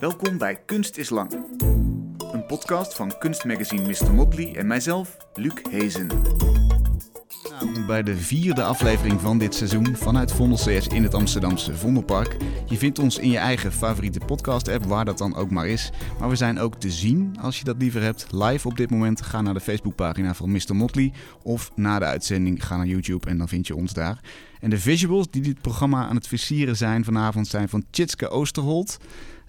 Welkom bij Kunst is Lang. Een podcast van kunstmagazine Mr. Motley en mijzelf, Luc Hezen. Nou, bij de vierde aflevering van dit seizoen vanuit Vondel CS in het Amsterdamse Vondelpark. Je vindt ons in je eigen favoriete podcast-app, waar dat dan ook maar is. Maar we zijn ook te zien, als je dat liever hebt, live op dit moment. Ga naar de Facebookpagina van Mr. Motley of na de uitzending ga naar YouTube en dan vind je ons daar. En de visuals die dit programma aan het versieren zijn vanavond zijn van Tjitske Oosterholt.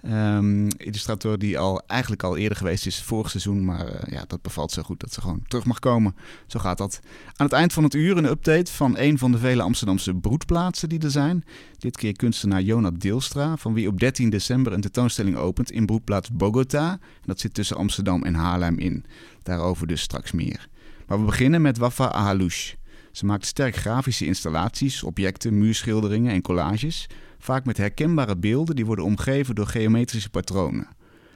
Um, illustrator die al eigenlijk al eerder geweest is vorig seizoen. Maar uh, ja, dat bevalt zo goed dat ze gewoon terug mag komen. Zo gaat dat. Aan het eind van het uur een update van een van de vele Amsterdamse broedplaatsen die er zijn. Dit keer kunstenaar Jonat Deelstra, van wie op 13 december een tentoonstelling opent in broedplaats Bogota. Dat zit tussen Amsterdam en Haarlem in. Daarover dus straks meer. Maar we beginnen met Wafa Ahalouche. Ze maakt sterk grafische installaties, objecten, muurschilderingen en collages vaak met herkenbare beelden die worden omgeven door geometrische patronen.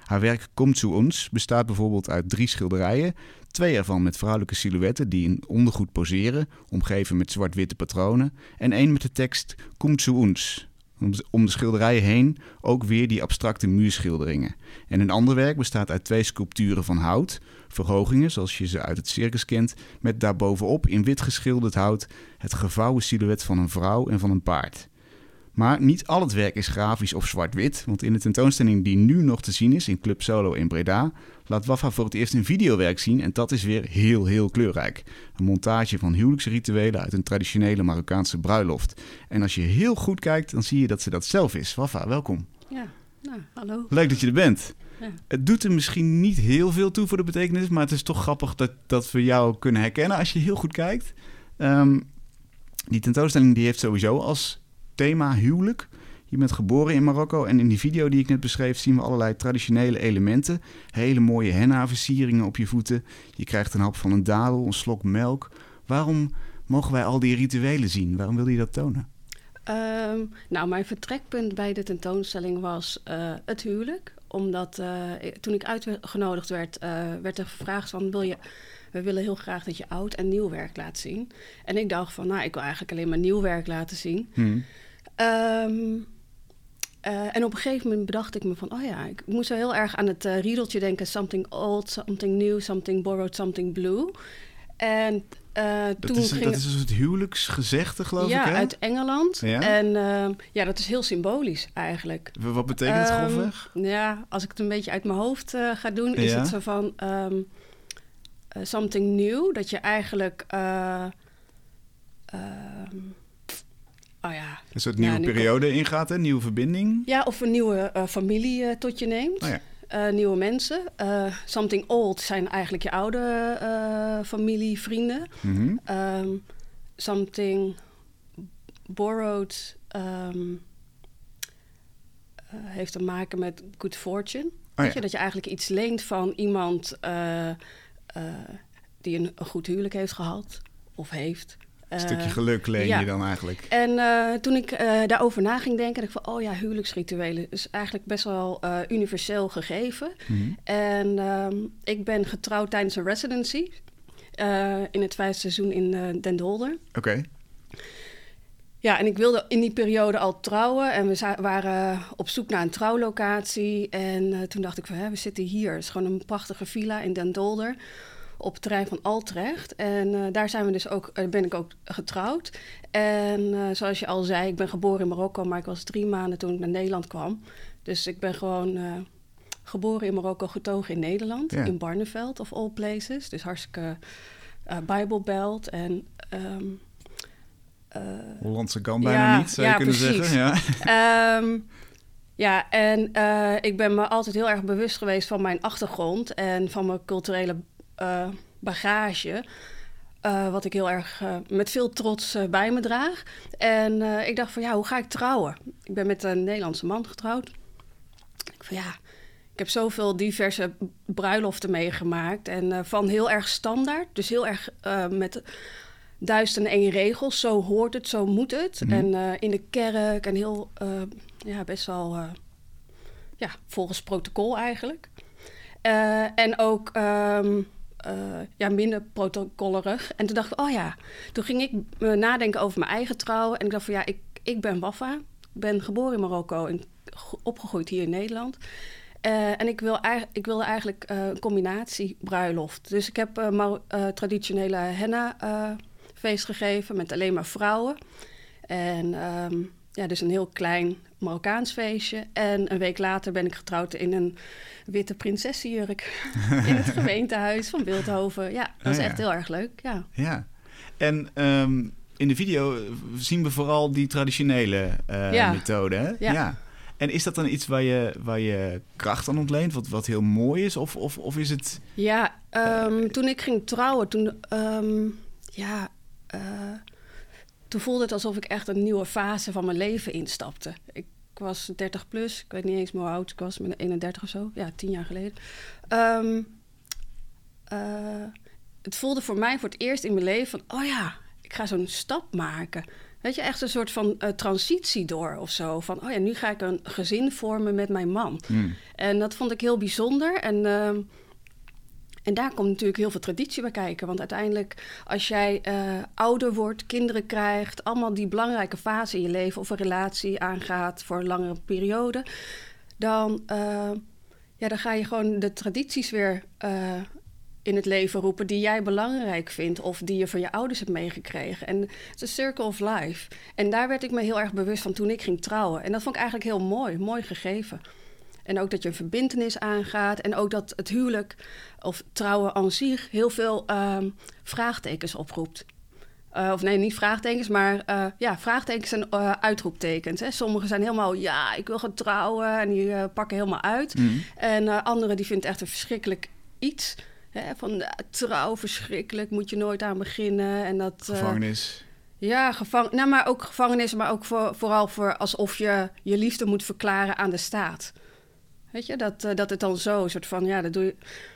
Haar werk Komt zu bestaat bijvoorbeeld uit drie schilderijen, twee ervan met vrouwelijke silhouetten die in ondergoed poseren, omgeven met zwart-witte patronen, en één met de tekst Komt zu ons. Om de schilderijen heen ook weer die abstracte muurschilderingen. En een ander werk bestaat uit twee sculpturen van hout, verhogingen zoals je ze uit het circus kent, met daarbovenop in wit geschilderd hout het gevouwen silhouet van een vrouw en van een paard. Maar niet al het werk is grafisch of zwart-wit, want in de tentoonstelling die nu nog te zien is in Club Solo in Breda, laat Wafa voor het eerst een videowerk zien en dat is weer heel, heel kleurrijk. Een montage van huwelijksrituelen uit een traditionele Marokkaanse bruiloft. En als je heel goed kijkt, dan zie je dat ze dat zelf is. Wafa, welkom. Ja, nou, hallo. Leuk dat je er bent. Ja. Het doet er misschien niet heel veel toe voor de betekenis, maar het is toch grappig dat, dat we jou kunnen herkennen als je heel goed kijkt. Um, die tentoonstelling die heeft sowieso als thema huwelijk. Je bent geboren in Marokko en in die video die ik net beschreef zien we allerlei traditionele elementen. Hele mooie henna-versieringen op je voeten. Je krijgt een hap van een dadel, een slok melk. Waarom mogen wij al die rituelen zien? Waarom wil je dat tonen? Um, nou, mijn vertrekpunt bij de tentoonstelling was uh, het huwelijk. Omdat uh, toen ik uitgenodigd werd, uh, werd er gevraagd van wil je we willen heel graag dat je oud en nieuw werk laat zien. En ik dacht van, nou, ik wil eigenlijk alleen maar nieuw werk laten zien. Hmm. Um, uh, en op een gegeven moment bedacht ik me van, oh ja, ik moest zo heel erg aan het uh, riedeltje denken: something old, something new, something borrowed, something blue. En uh, dat toen is, ging dat is het huwelijksgezegde, geloof ja, ik, hè? uit Engeland. Ja? En uh, ja, dat is heel symbolisch eigenlijk. Wat betekent het um, grofweg? Ja, als ik het een beetje uit mijn hoofd ga doen, is Ja. het zo van um, something new. Dat je eigenlijk... Um, oh ja. Een soort Ja, nieuwe kom- periode ingaat, een nieuwe verbinding. ja, of een nieuwe uh, familie uh, tot je neemt. Oh ja. Uh, nieuwe mensen. Something old zijn eigenlijk je oude familie, vrienden. Mhm. Um, something borrowed um, uh, heeft te maken met good fortune. Weet ja. je, dat je eigenlijk iets leent van iemand die een, een goed huwelijk heeft gehad of heeft. Een stukje Uh, geluk leen ja. je dan eigenlijk. En uh, toen ik uh, daarover na ging denken, dacht ik van, oh ja, huwelijksrituelen is eigenlijk best wel uh, universeel gegeven. Mhm. En um, ik ben getrouwd tijdens een residency in het vijfde seizoen in Den Dolder. Oké. Ja, en ik wilde in die periode al trouwen en we waren op zoek naar een trouwlocatie. En toen dacht ik van, hè, we zitten hier. Het is gewoon een prachtige villa in Den Dolder op het terrein van Altrecht. En uh, daar zijn we dus ook, uh, ben ik ook getrouwd. En uh, zoals je al zei, ik ben geboren in Marokko, maar ik was drie maanden toen ik naar Nederland kwam. Dus ik ben gewoon geboren in Marokko, getogen in Nederland, Ja. in Barneveld of all places. Dus hartstikke Bijbelbelt en... Um, Hollandse kan bijna ja, niet, zou je kunnen precies. zeggen. Ja. Um, ja, en ik ben me altijd heel erg bewust geweest van mijn achtergrond en van mijn culturele uh, bagage. Uh, wat ik heel erg uh, met veel trots bij me draag. En ik dacht van ja, hoe ga ik trouwen? Ik ben met een Nederlandse man getrouwd. Ik van ja, ik heb zoveel diverse bruiloften meegemaakt. En van heel erg standaard, dus heel erg met duizend en één regels. Zo hoort het, zo moet het. Mhm. En in de kerk en heel, ja, best wel, ja, volgens protocol eigenlijk. En ook um, uh, ja, minder protocollerig. En toen dacht ik, oh ja, toen ging ik uh, nadenken over mijn eigen trouwen. En ik dacht van ja, ik, ik ben Wafa. Ik ben geboren in Marokko en opgegroeid hier in Nederland. Uh, en ik, wil, ik wilde eigenlijk een combinatie bruiloft. Dus ik heb uh, traditionele henna-feest gegeven met alleen maar vrouwen. En um, ja, dus een heel klein Marokkaans feestje. En een week later ben ik getrouwd in een witte prinsessenjurk. in het gemeentehuis van Beeldhoven. Ja, dat is oh echt heel erg leuk. Ja. ja. En um, in de video zien we vooral die traditionele ja. methode. Hè? Ja. ja. En is dat dan iets waar je, waar je kracht aan ontleent, wat, wat heel mooi is? Of, of, of is het. Ja, um, toen ik ging trouwen, toen. Um, ja. Uh, toen voelde het alsof ik echt een nieuwe fase van mijn leven instapte. Ik was 30 plus, ik weet niet eens meer hoe oud ik was, met 31 of zo. Ja, tien jaar geleden. Um, uh, het voelde voor mij voor het eerst in mijn leven van, oh ja, ik ga zo'n stap maken. Weet je, echt een soort van uh, transitie door of zo. Van, oh ja, nu ga ik een gezin vormen met mijn man. Mm. En dat vond ik heel bijzonder. En, uh, en daar komt natuurlijk heel veel traditie bij kijken. Want uiteindelijk, als jij uh, ouder wordt, kinderen krijgt... allemaal die belangrijke fase in je leven... of een relatie aangaat voor een langere periode... dan, uh, ja, dan ga je gewoon de tradities weer in het leven roepen die jij belangrijk vindt of die je van je ouders hebt meegekregen. En het is een circle of life. En daar werd ik me heel erg bewust van toen ik ging trouwen. En dat vond ik eigenlijk heel mooi, mooi gegeven. En ook dat je een verbindenis aangaat. En ook dat het huwelijk of trouwen aan zich heel veel uh, vraagtekens oproept. Uh, of nee, niet vraagtekens, maar uh, ja, vraagtekens en uh, uitroeptekens. Hè. Sommigen zijn helemaal, ja, ik wil gaan trouwen. En die pakken helemaal uit. Mm. En anderen die vinden het echt een verschrikkelijk iets. Hè, van trouw, verschrikkelijk, moet je nooit aan beginnen. En dat, gevangenis. Ja, gevang nou, maar ook gevangenis, maar ook voor, vooral voor alsof je je liefde moet verklaren aan de staat. Weet je, dat, uh, dat het dan zo, soort van, ja, dat doe je.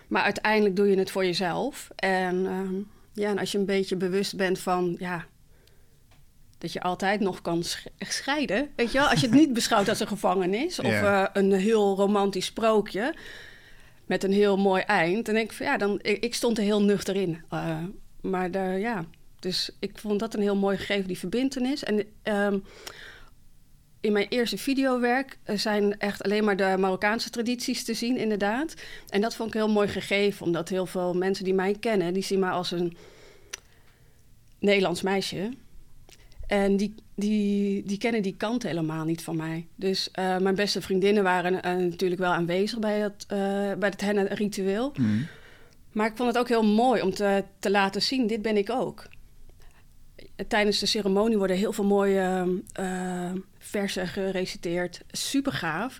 Maar uiteindelijk doe je het voor jezelf. En, ehm, ja, en als je een beetje bewust bent van, ja, dat je altijd nog kan scheiden. Weet je wel, als je het niet beschouwt als een gevangenis of yeah. een heel romantisch sprookje met een heel mooi eind. En denk ik ja, dan, ik, ik stond er heel nuchter in. Uh, maar de, ja, dus ik vond dat een heel mooi gegeven, die verbindenis. En um, in mijn eerste videowerk zijn echt alleen maar de Marokkaanse tradities te zien, inderdaad. En dat vond ik heel mooi gegeven, omdat heel veel mensen die mij kennen, die zien mij als een Nederlands meisje. En die, die, die kennen die kant helemaal niet van mij. Dus uh, mijn beste vriendinnen waren uh, natuurlijk wel aanwezig bij het, uh, bij het henna-ritueel. Mm. Maar ik vond het ook heel mooi om te, te laten zien, dit ben ik ook. Tijdens de ceremonie worden heel veel mooie versen gereciteerd. Super gaaf.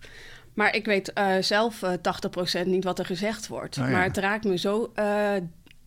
Maar ik weet zelf 80% niet wat er gezegd wordt. Oh, ja. Maar het raakt me zo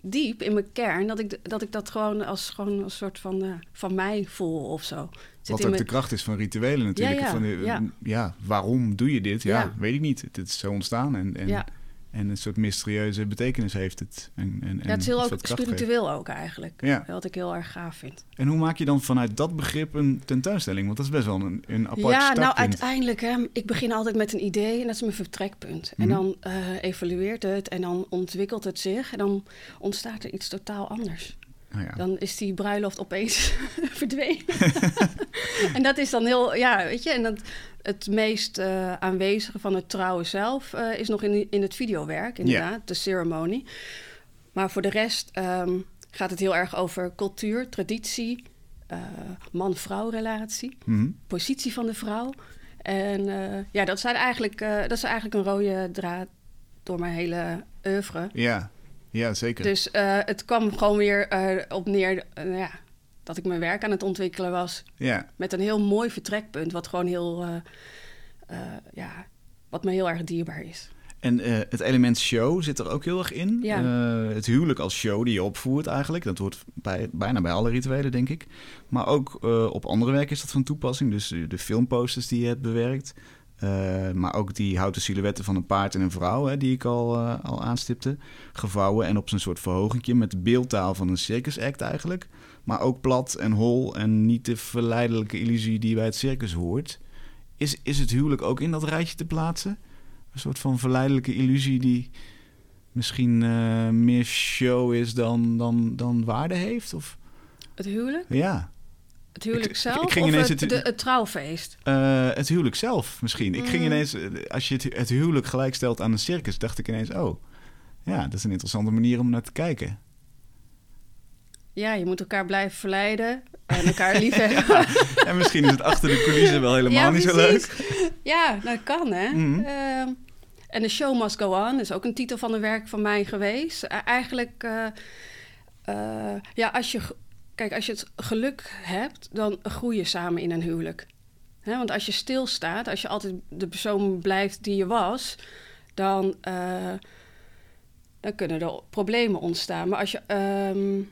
diep in mijn kern dat ik dat, ik dat gewoon als gewoon een soort van, van mij voel of zo. Zit Wat ook mijn... de kracht is van rituelen natuurlijk. Ja, ja, van, ja. waarom doe je dit? Ja, weet ik niet. Het, het is zo ontstaan en, en, en een soort mysterieuze betekenis heeft het. En, en, ja, het is heel ook spiritueel ook eigenlijk. Ja. Wat ik heel erg gaaf vind. En hoe maak je dan vanuit dat begrip een tentoonstelling? Want dat is best wel een, een apart Ja, startpunt. nou uiteindelijk, hè, ik begin altijd met een idee en dat is mijn vertrekpunt. En Mhm. dan uh, evalueert het en dan ontwikkelt het zich en dan ontstaat er iets totaal anders. Nou ja. Dan is die bruiloft opeens verdwenen. en dat is dan heel, ja, weet je, en dat, het meest uh, aanwezige van het trouwen zelf uh, is nog in, in het videowerk, inderdaad, de ceremonie. Maar voor de rest ehm, gaat het heel erg over cultuur, traditie, uh, man-vrouw relatie, Mhm. positie van de vrouw. En ja, dat, zijn eigenlijk, dat is eigenlijk een rode draad door mijn hele oeuvre. ja. ja, zeker. Dus het kwam gewoon weer op neer ja, dat ik mijn werk aan het ontwikkelen was. ja. Met een heel mooi vertrekpunt, wat gewoon heel, uh, uh, ja, wat me heel erg dierbaar is. En uh, het element show zit er ook heel erg in. Ja. Het huwelijk als show die je opvoert eigenlijk. Dat hoort bij, bijna bij alle rituelen, denk ik. Maar ook op andere werken is dat van toepassing. Dus de filmposters die je hebt bewerkt. Uh, maar ook die houten silhouetten van een paard en een vrouw, hè, die ik al, uh, al aanstipte. Gevouwen en op zo'n soort verhogingje met de beeldtaal van een circus act eigenlijk. Maar ook plat en hol en niet de verleidelijke illusie die bij het circus hoort. Is, is het huwelijk ook in dat rijtje te plaatsen? Een soort van verleidelijke illusie die misschien uh, meer show is dan, dan, dan waarde heeft? Of? Het huwelijk? Ja. Het huwelijk zelf ik of het, het, het trouwfeest? Uh, het huwelijk zelf misschien. Ik ging mm. ineens, als je het, het huwelijk gelijkstelt aan een circus, dacht ik ineens, oh, ja, dat is een interessante manier om naar te kijken. Ja, je moet elkaar blijven verleiden en elkaar lief hebben. en misschien is het achter de coulissen wel helemaal niet zo leuk. Ja, dat kan hè. Mhm. Ehm, en The Show Must Go On is ook een titel van een werk van mij geweest. eigenlijk, uh, uh, ja, als je, kijk, als je het geluk hebt, dan groei je samen in een huwelijk. want als je stilstaat, als je altijd de persoon blijft die je was, dan, uh, dan kunnen er problemen ontstaan. Maar als je um,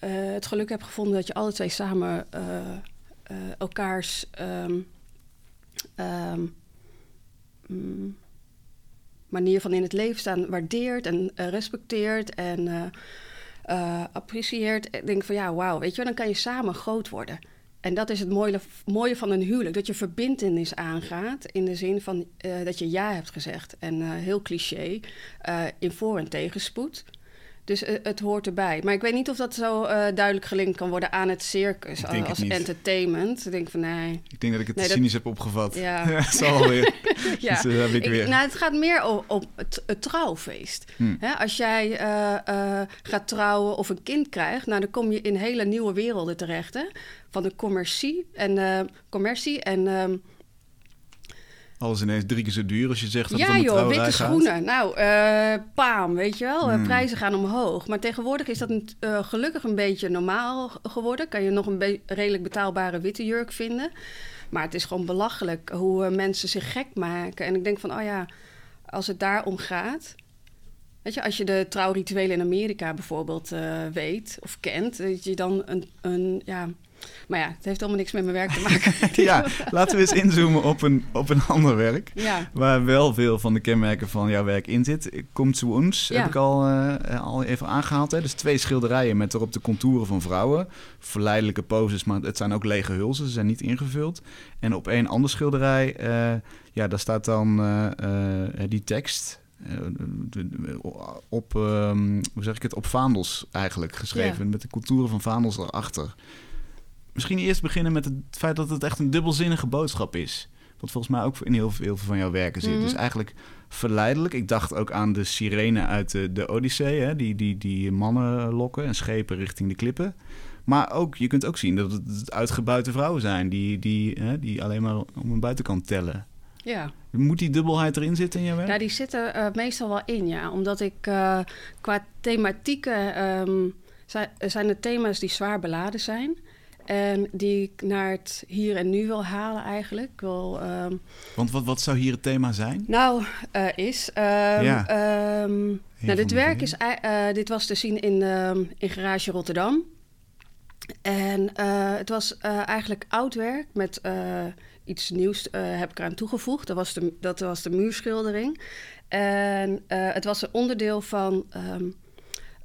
het geluk hebt gevonden dat je alle twee samen elkaars. Um, um, manier van in het leven staan waardeert en respecteert en apprecieert. Ik denk van ja, wauw, weet je dan kan je samen groot worden. En dat is het mooie, mooie van een huwelijk, dat je verbindenis aangaat in de zin van dat je ja hebt gezegd. En heel cliché, in voor- en tegenspoed. Dus uh, het hoort erbij. Maar ik weet niet of dat zo uh, duidelijk gelinkt kan worden aan het circus als entertainment. Ik denk van nee. Ik denk dat ik het nee, cynisch heb opgevat. Ja, ja zal weer. ja. Dus, uh, ik weer. nou, het gaat meer op, op het, het, trouwfeest. Hmm. Hè, als jij gaat trouwen of een kind krijgt, nou, dan kom je in hele nieuwe werelden terecht. Hè? Van de commercie en commercie en ehm, alles ineens drie keer zo duur als je zegt dat ja, het om joh, witte schoenen. Nou, uh, paam, weet je wel. Hmm. Prijzen gaan omhoog. Maar tegenwoordig is dat een, uh, gelukkig een beetje normaal geworden. Kan je nog een redelijk betaalbare witte jurk vinden. Maar het is gewoon belachelijk hoe uh, mensen zich gek maken. En ik denk van, oh ja, als het daarom gaat... Weet je, als je de trouwrituelen in Amerika bijvoorbeeld weet of kent... dat je dan een, een ja, maar ja, het heeft allemaal niks met mijn werk te maken. ja, laten we eens inzoomen op een, op een ander werk. Ja. Waar wel veel van de kenmerken van jouw werk in zit. Komt zu ons, heb ik al, uh, al even aangehaald. Hè? Dus twee schilderijen met erop de contouren van vrouwen. Verleidelijke poses, maar het zijn ook lege hulzen. Ze zijn niet ingevuld. En op een ander schilderij, uh, ja, daar staat dan uh, die tekst... op, um, hoe zeg ik het, op vaandels eigenlijk geschreven. Met de contouren van vaandels erachter misschien eerst beginnen met het feit dat het echt een dubbelzinnige boodschap is. Wat volgens mij ook in heel veel van jouw werken zit. Mhm. Dus eigenlijk verleidelijk. Ik dacht ook aan de sirene uit de, de Odyssee, hè? Die, die, die mannen lokken en schepen richting de klippen. Maar ook, je kunt ook zien dat het uitgebuite vrouwen zijn die, die, hè, die alleen maar om een buitenkant tellen. Ja. Moet die dubbelheid erin zitten in jouw werk? Ja, die zitten uh, meestal wel in, ja. Omdat ik uh, qua thematieken... Um, zijn het thema's die zwaar beladen zijn. En die ik naar het hier en nu wil halen eigenlijk. Wil, um... Want wat, wat zou hier het thema zijn? Nou, uh, is... Um, ja. um, nou, dit werk is... Uh, dit was te zien in, in Garage Rotterdam. En uh, het was eigenlijk oud werk met iets nieuws heb ik eraan toegevoegd. Dat was de, dat was de muurschildering. En het was een onderdeel van...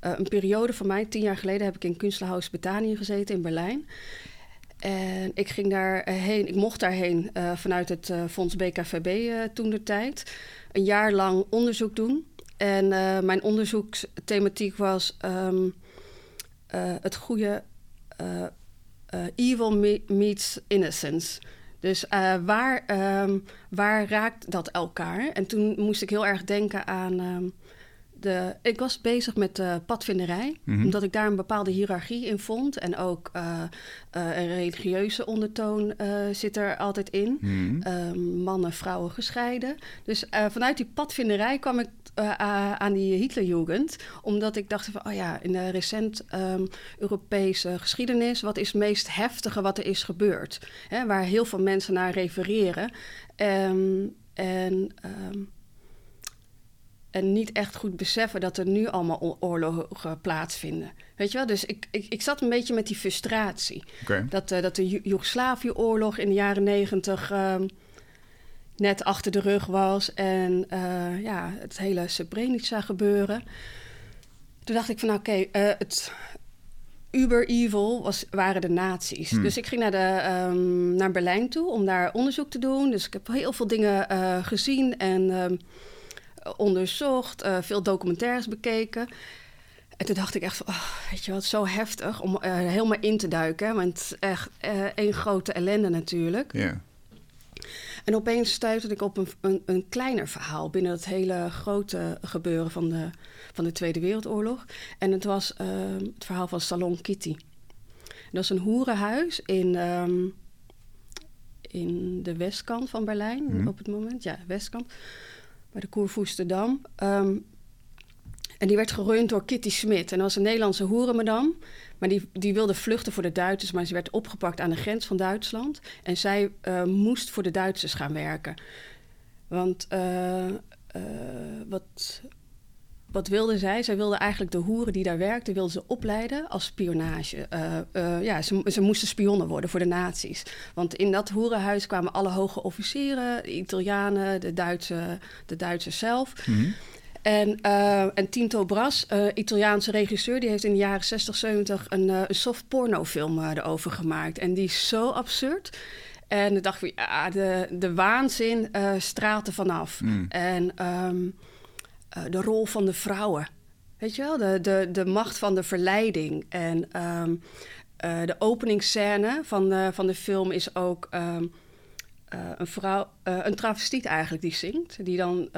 Uh, een periode van mij, tien jaar geleden, heb ik in Kunstlerhaus Betanië gezeten in Berlijn. En ik ging daarheen, ik mocht daarheen uh, vanuit het uh, Fonds BKVB toen de tijd. Een jaar lang onderzoek doen. En mijn onderzoeksthematiek was um, het goede evil meets innocence. Dus waar, um, waar raakt dat elkaar? En toen moest ik heel erg denken aan um, de, ik was bezig met uh, padvinderij, mhm. omdat ik daar een bepaalde hiërarchie in vond. En ook uh, uh, een religieuze ondertoon zit er altijd in. Mm mannen, vrouwen gescheiden. Dus vanuit die padvinderij kwam ik aan die Hitlerjugend. Omdat ik dacht van, oh ja, in de recent um, Europese geschiedenis... wat is het meest heftige wat er is gebeurd? Hè, waar heel veel mensen naar refereren. Um, en... Um, en niet echt goed beseffen dat er nu allemaal oorlogen plaatsvinden. Weet je wel? Dus ik, ik, ik zat een beetje met die frustratie. Dat, uh, dat de Joegoslavië-oorlog in de jaren negentig uh, net achter de rug was. En uh, ja, het hele Srebrenica gebeuren. Toen dacht ik van, nou, oké, okay, uh, het uber-evil was, waren de nazi's. Hmm. Dus ik ging naar, de, um, naar Berlijn toe om daar onderzoek te doen. Dus ik heb heel veel dingen gezien en... Um, onderzocht, uh, veel documentaires bekeken. En toen dacht ik echt van, oh, weet je wat, zo heftig om helemaal in te duiken. Want het is echt uh, één grote ellende natuurlijk. Ja. En opeens stuitte ik op een, een, een, kleiner verhaal binnen het hele grote gebeuren van de, van de Tweede Wereldoorlog. En het was uh, het verhaal van Salon Kitty. Dat is een hoerenhuis in, um, in de westkant van Berlijn Mhm. op het moment. Ja, westkant. Bij de Kurfürstendamm. Um, en die werd gerund door Kitty Smit. En dat was een Nederlandse hoerenmadam. Maar die, die wilde vluchten voor de Duitsers. Maar ze werd opgepakt aan de grens van Duitsland. En zij uh, moest voor de Duitsers gaan werken. Want uh, wat, wat wilde zij? Zij wilde eigenlijk de hoeren die daar werkten... wilde ze opleiden als spionage. ja, ze, ze moesten spionnen worden voor de nazi's. Want in dat hoerenhuis kwamen alle hoge officieren... de Italianen, de, Duitse, de Duitsers zelf... Mhm. En, uh, en Tinto Brass, uh, Italiaanse regisseur, die heeft in de jaren 60, 70 een, uh, een soft pornofilm erover gemaakt. En die is zo absurd. En ik dacht van ja, de, de waanzin straalt er vanaf. Mm. En um, de rol van de vrouwen. Weet je wel, de, de, de macht van de verleiding. En um, de openingsscène van, van de film is ook um, een vrouw, een travestiet eigenlijk, die zingt. Die dan.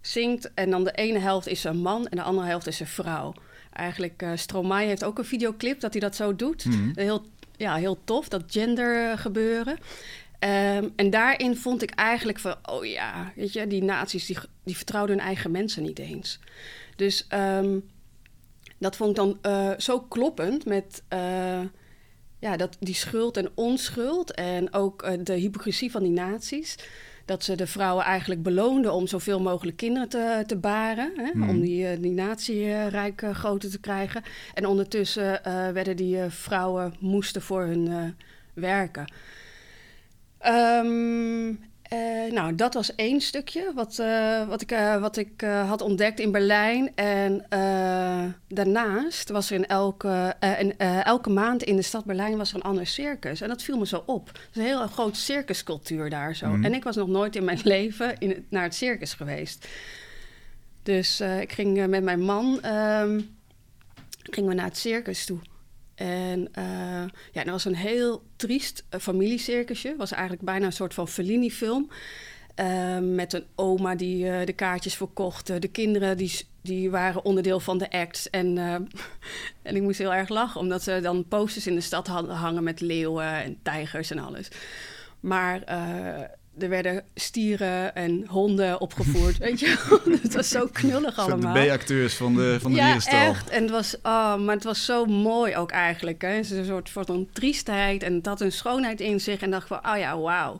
Zingt. En dan de ene helft is een man en de andere helft is een vrouw. Eigenlijk, Stromae heeft ook een videoclip dat hij dat zo doet. Mhm. Heel, ja, heel tof, dat gender gebeuren. Um, en daarin vond ik eigenlijk van, oh ja, weet je, die nazi's die, die vertrouwden hun eigen mensen niet eens. Dus um, dat vond ik dan uh, zo kloppend met uh, ja, dat, die schuld en onschuld en ook uh, de hypocrisie van die nazi's dat ze de vrouwen eigenlijk beloonden om zoveel mogelijk kinderen te, te baren. Hè, Mhm. Om die, die nazi-rijk uh, groter te krijgen. En ondertussen werden die vrouwen moesten voor hun werken. Um, nou, dat was één stukje wat, wat ik, wat ik had ontdekt in Berlijn. En daarnaast was er in elke, in, elke maand in de stad Berlijn was er een ander circus. En dat viel me zo op. Het is een hele grote circuscultuur daar zo. Mhm. En ik was nog nooit in mijn leven in naar het circus geweest. Dus ik ging met mijn man um, gingen we naar het circus toe. En uh, ja, dat was een heel triest uh, familiecircusje. was eigenlijk bijna een soort van Fellini-film. Uh, met een oma die uh, de kaartjes verkocht. De kinderen die, die waren onderdeel van de act. En, en ik moest heel erg lachen, omdat ze dan posters in de stad hadden hangen met leeuwen en tijgers en alles. Maar er werden stieren en honden opgevoerd, weet je. het was zo knullig allemaal. De B-acteurs van de, van de ja, dierenstal. echt. En het was, oh, maar het was zo mooi ook eigenlijk. Hè. Het is een soort van triestheid en het had een schoonheid in zich. En dacht van, oh ja, wauw.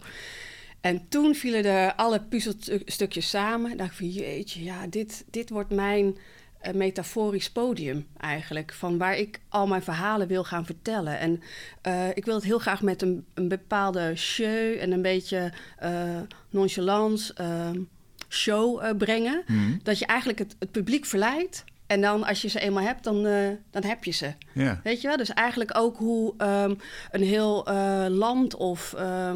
En toen vielen er alle puzzelstukjes samen. En dacht ik van, jeetje, ja, dit, dit wordt mijn uh, metaforisch podium eigenlijk. Van waar ik al mijn verhalen wil gaan vertellen. En uh, ik wil het heel graag met een, een bepaalde show en een beetje uh, nonchalance show brengen. Mhm. Dat je eigenlijk het, het publiek verleidt. En dan als je ze eenmaal hebt, dan, dan heb je ze. Weet je wel? Dus eigenlijk ook hoe um, een heel land of uh,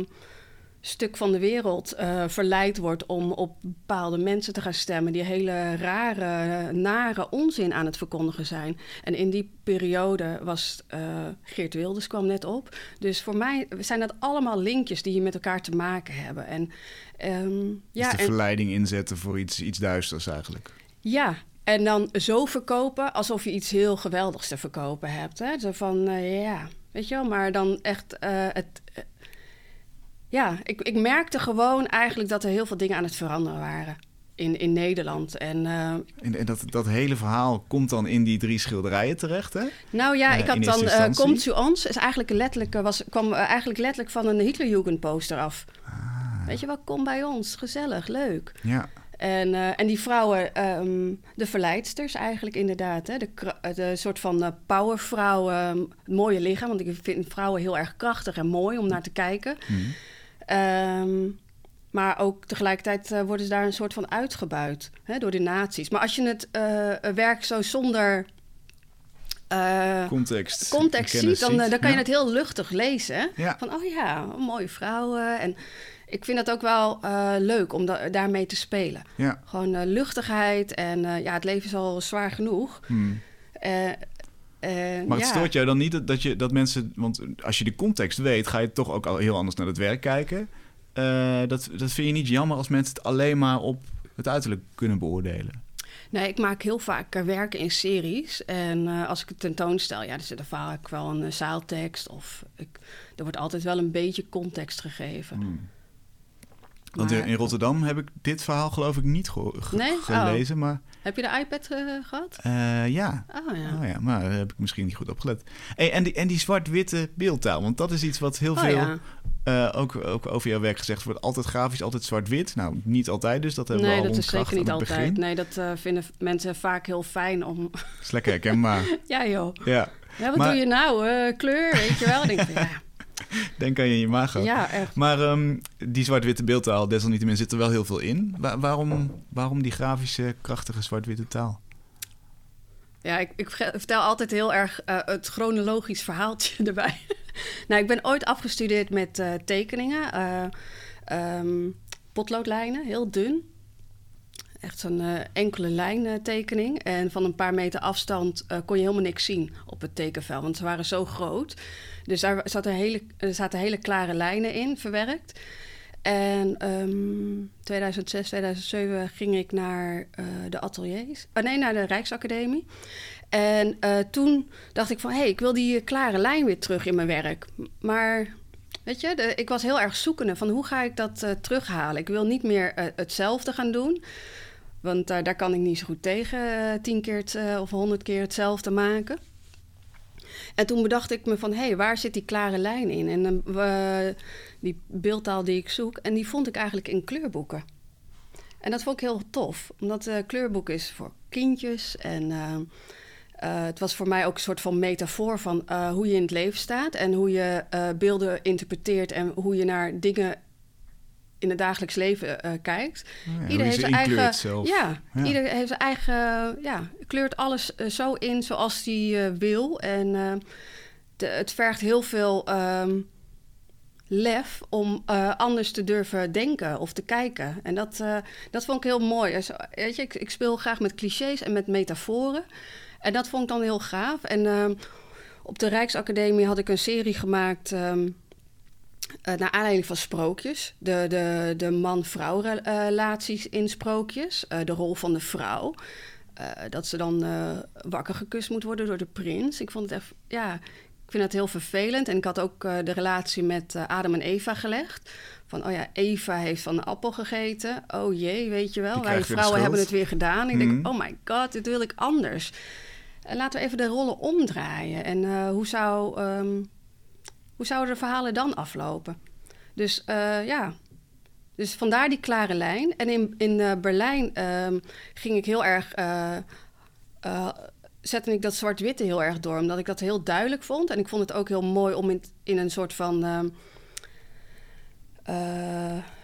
stuk van de wereld uh, verleid wordt om op bepaalde mensen te gaan stemmen die hele rare, nare onzin aan het verkondigen zijn. En in die periode was uh, Geert Wilders kwam net op. Dus voor mij zijn dat allemaal linkjes die met elkaar te maken hebben. En, um, dus ja, de en, verleiding inzetten voor iets, iets duisters eigenlijk. ja, en dan zo verkopen alsof je iets heel geweldigs te verkopen hebt. Hè? Zo van, uh, ja, weet je wel, maar dan echt uh, het... Ja, ik, ik merkte gewoon eigenlijk dat er heel veel dingen aan het veranderen waren in, in Nederland. En, uh, en, en dat, dat hele verhaal komt dan in die drie schilderijen terecht, hè? Nou ja, Uh, ik had in dan uh? Komt zu ons, is eigenlijk letterlijk, was, kwam eigenlijk letterlijk van een Hitlerjugend poster af. Ah. Weet je wel, kom bij ons, gezellig, leuk. Ja. En, en die vrouwen, um, de verleidsters eigenlijk inderdaad. Hè? De, de soort van powervrouwen, mooie lichaam. Want ik vind vrouwen heel erg krachtig en mooi om naar te kijken. Mm. Um, maar ook tegelijkertijd uh, worden ze daar een soort van uitgebuit hè, door de nazi's. Maar als je het uh, werk zo zonder uh, context, context ziet, dan, dan kan ja. je het heel luchtig lezen. Hè? Ja. Van, oh ja, mooie vrouwen. En ik vind dat ook wel leuk om da daarmee te spelen. Ja. Gewoon luchtigheid en ja, het leven is al zwaar genoeg. Hmm. Maar het ja. stoort jou dan niet dat, dat, je, dat mensen... Want als je de context weet, ga je toch ook al heel anders naar het werk kijken. dat, dat vind je niet jammer als mensen het alleen maar op het uiterlijk kunnen beoordelen? Nee, ik maak heel vaak werken in series. En uh, als ik het tentoonstel, ja, er zit er vaak wel een zaaltekst. Of ik, er wordt altijd wel een beetje context gegeven. Hmm. Want maar, in Rotterdam heb ik dit verhaal geloof ik niet ge ge nee? gelezen. Oh. Maar, heb je de iPad uh, gehad? ja. Oh, ja. Oh, ja. Maar daar heb ik misschien niet goed opgelet. Hey, en die, en die zwart-witte beeldtaal. Want dat is iets wat heel oh, veel... Ja. Uh, ook, ook over jouw werk gezegd wordt altijd grafisch, altijd zwart-wit. Nou, niet altijd, dus dat hebben nee, we al dat is zeker niet altijd. Begin. Nee, dat uh, vinden mensen vaak heel fijn om. Dat is lekker herkenbaar. ja, joh. Ja. ja wat maar... doe je nou? Uh, kleur, weet je wel? Denk ik, ja. Denk aan je imago. Ja, echt. Maar um, die zwart-witte beeldtaal, desalniettemin zit er wel heel veel in. Wa waarom, waarom die grafische, krachtige zwart-witte taal? Ja, ik, ik, vertel altijd heel erg uh, het chronologisch verhaaltje erbij. nou, ik ben ooit afgestudeerd met uh, tekeningen. Uh, um, potloodlijnen, heel dun. Echt zo'n enkele lijn tekening. En van een paar meter afstand kon je helemaal niks zien op het tekenvel. Want ze waren zo groot. Dus daar zaten hele, er zaten hele klare lijnen in, verwerkt. En um, 2006, 2007 ging ik naar uh, de ateliers. Oh, nee, naar de Rijksacademie. En uh, toen dacht ik van, hé, hey, ik wil die klare lijn weer terug in mijn werk. Maar, weet je, ik was heel erg zoekende van hoe ga ik dat uh, terughalen? Ik wil niet meer hetzelfde gaan doen. Want daar kan ik niet zo goed tegen, tien keer het, of honderd keer hetzelfde maken. En toen bedacht ik me van, hé, hey, waar zit die klare lijn in? En uh, die beeldtaal die ik zoek, en die vond ik eigenlijk in kleurboeken. En dat vond ik heel tof, omdat uh, kleurboek is voor kindjes. En het was voor mij ook een soort van metafoor van hoe je in het leven staat... en hoe je beelden interpreteert en hoe je naar dingen in het dagelijks leven uh, kijkt. Oh ja, ieder heeft zijn eigen. Zelf. Ja, ja, ieder heeft zijn eigen. Ja, kleurt alles uh, zo in zoals hij uh, wil. En de, het vergt heel veel um, lef om anders te durven denken of te kijken. En dat, dat vond ik heel mooi. Dus, weet je, ik, ik, speel graag met clichés en met metaforen. En dat vond ik dan heel gaaf. En ehm, op de Rijksacademie had ik een serie gemaakt. Um, uh, naar aanleiding van sprookjes. De, de, de man-vrouw relaties in sprookjes. Uh, de rol van de vrouw. Uh, dat ze dan wakker gekust moet worden door de prins. Ik vond het echt, ja, ik vind het heel vervelend. En ik had ook de relatie met Adam en Eva gelegd. Van, oh ja, Eva heeft van een appel gegeten. Oh jee, weet je wel. Wij vrouwen hebben het weer gedaan. Ik mm. denk, oh my god, dit wil ik anders. laten we even de rollen omdraaien. En hoe zou... Um, hoe zouden de verhalen dan aflopen? Dus uh, ja, dus vandaar die klare lijn. En in, in uh, Berlijn um, ging ik heel erg. Uh, zette ik dat zwart-witte heel erg door, omdat ik dat heel duidelijk vond. En ik vond het ook heel mooi om in, in een soort van. Um,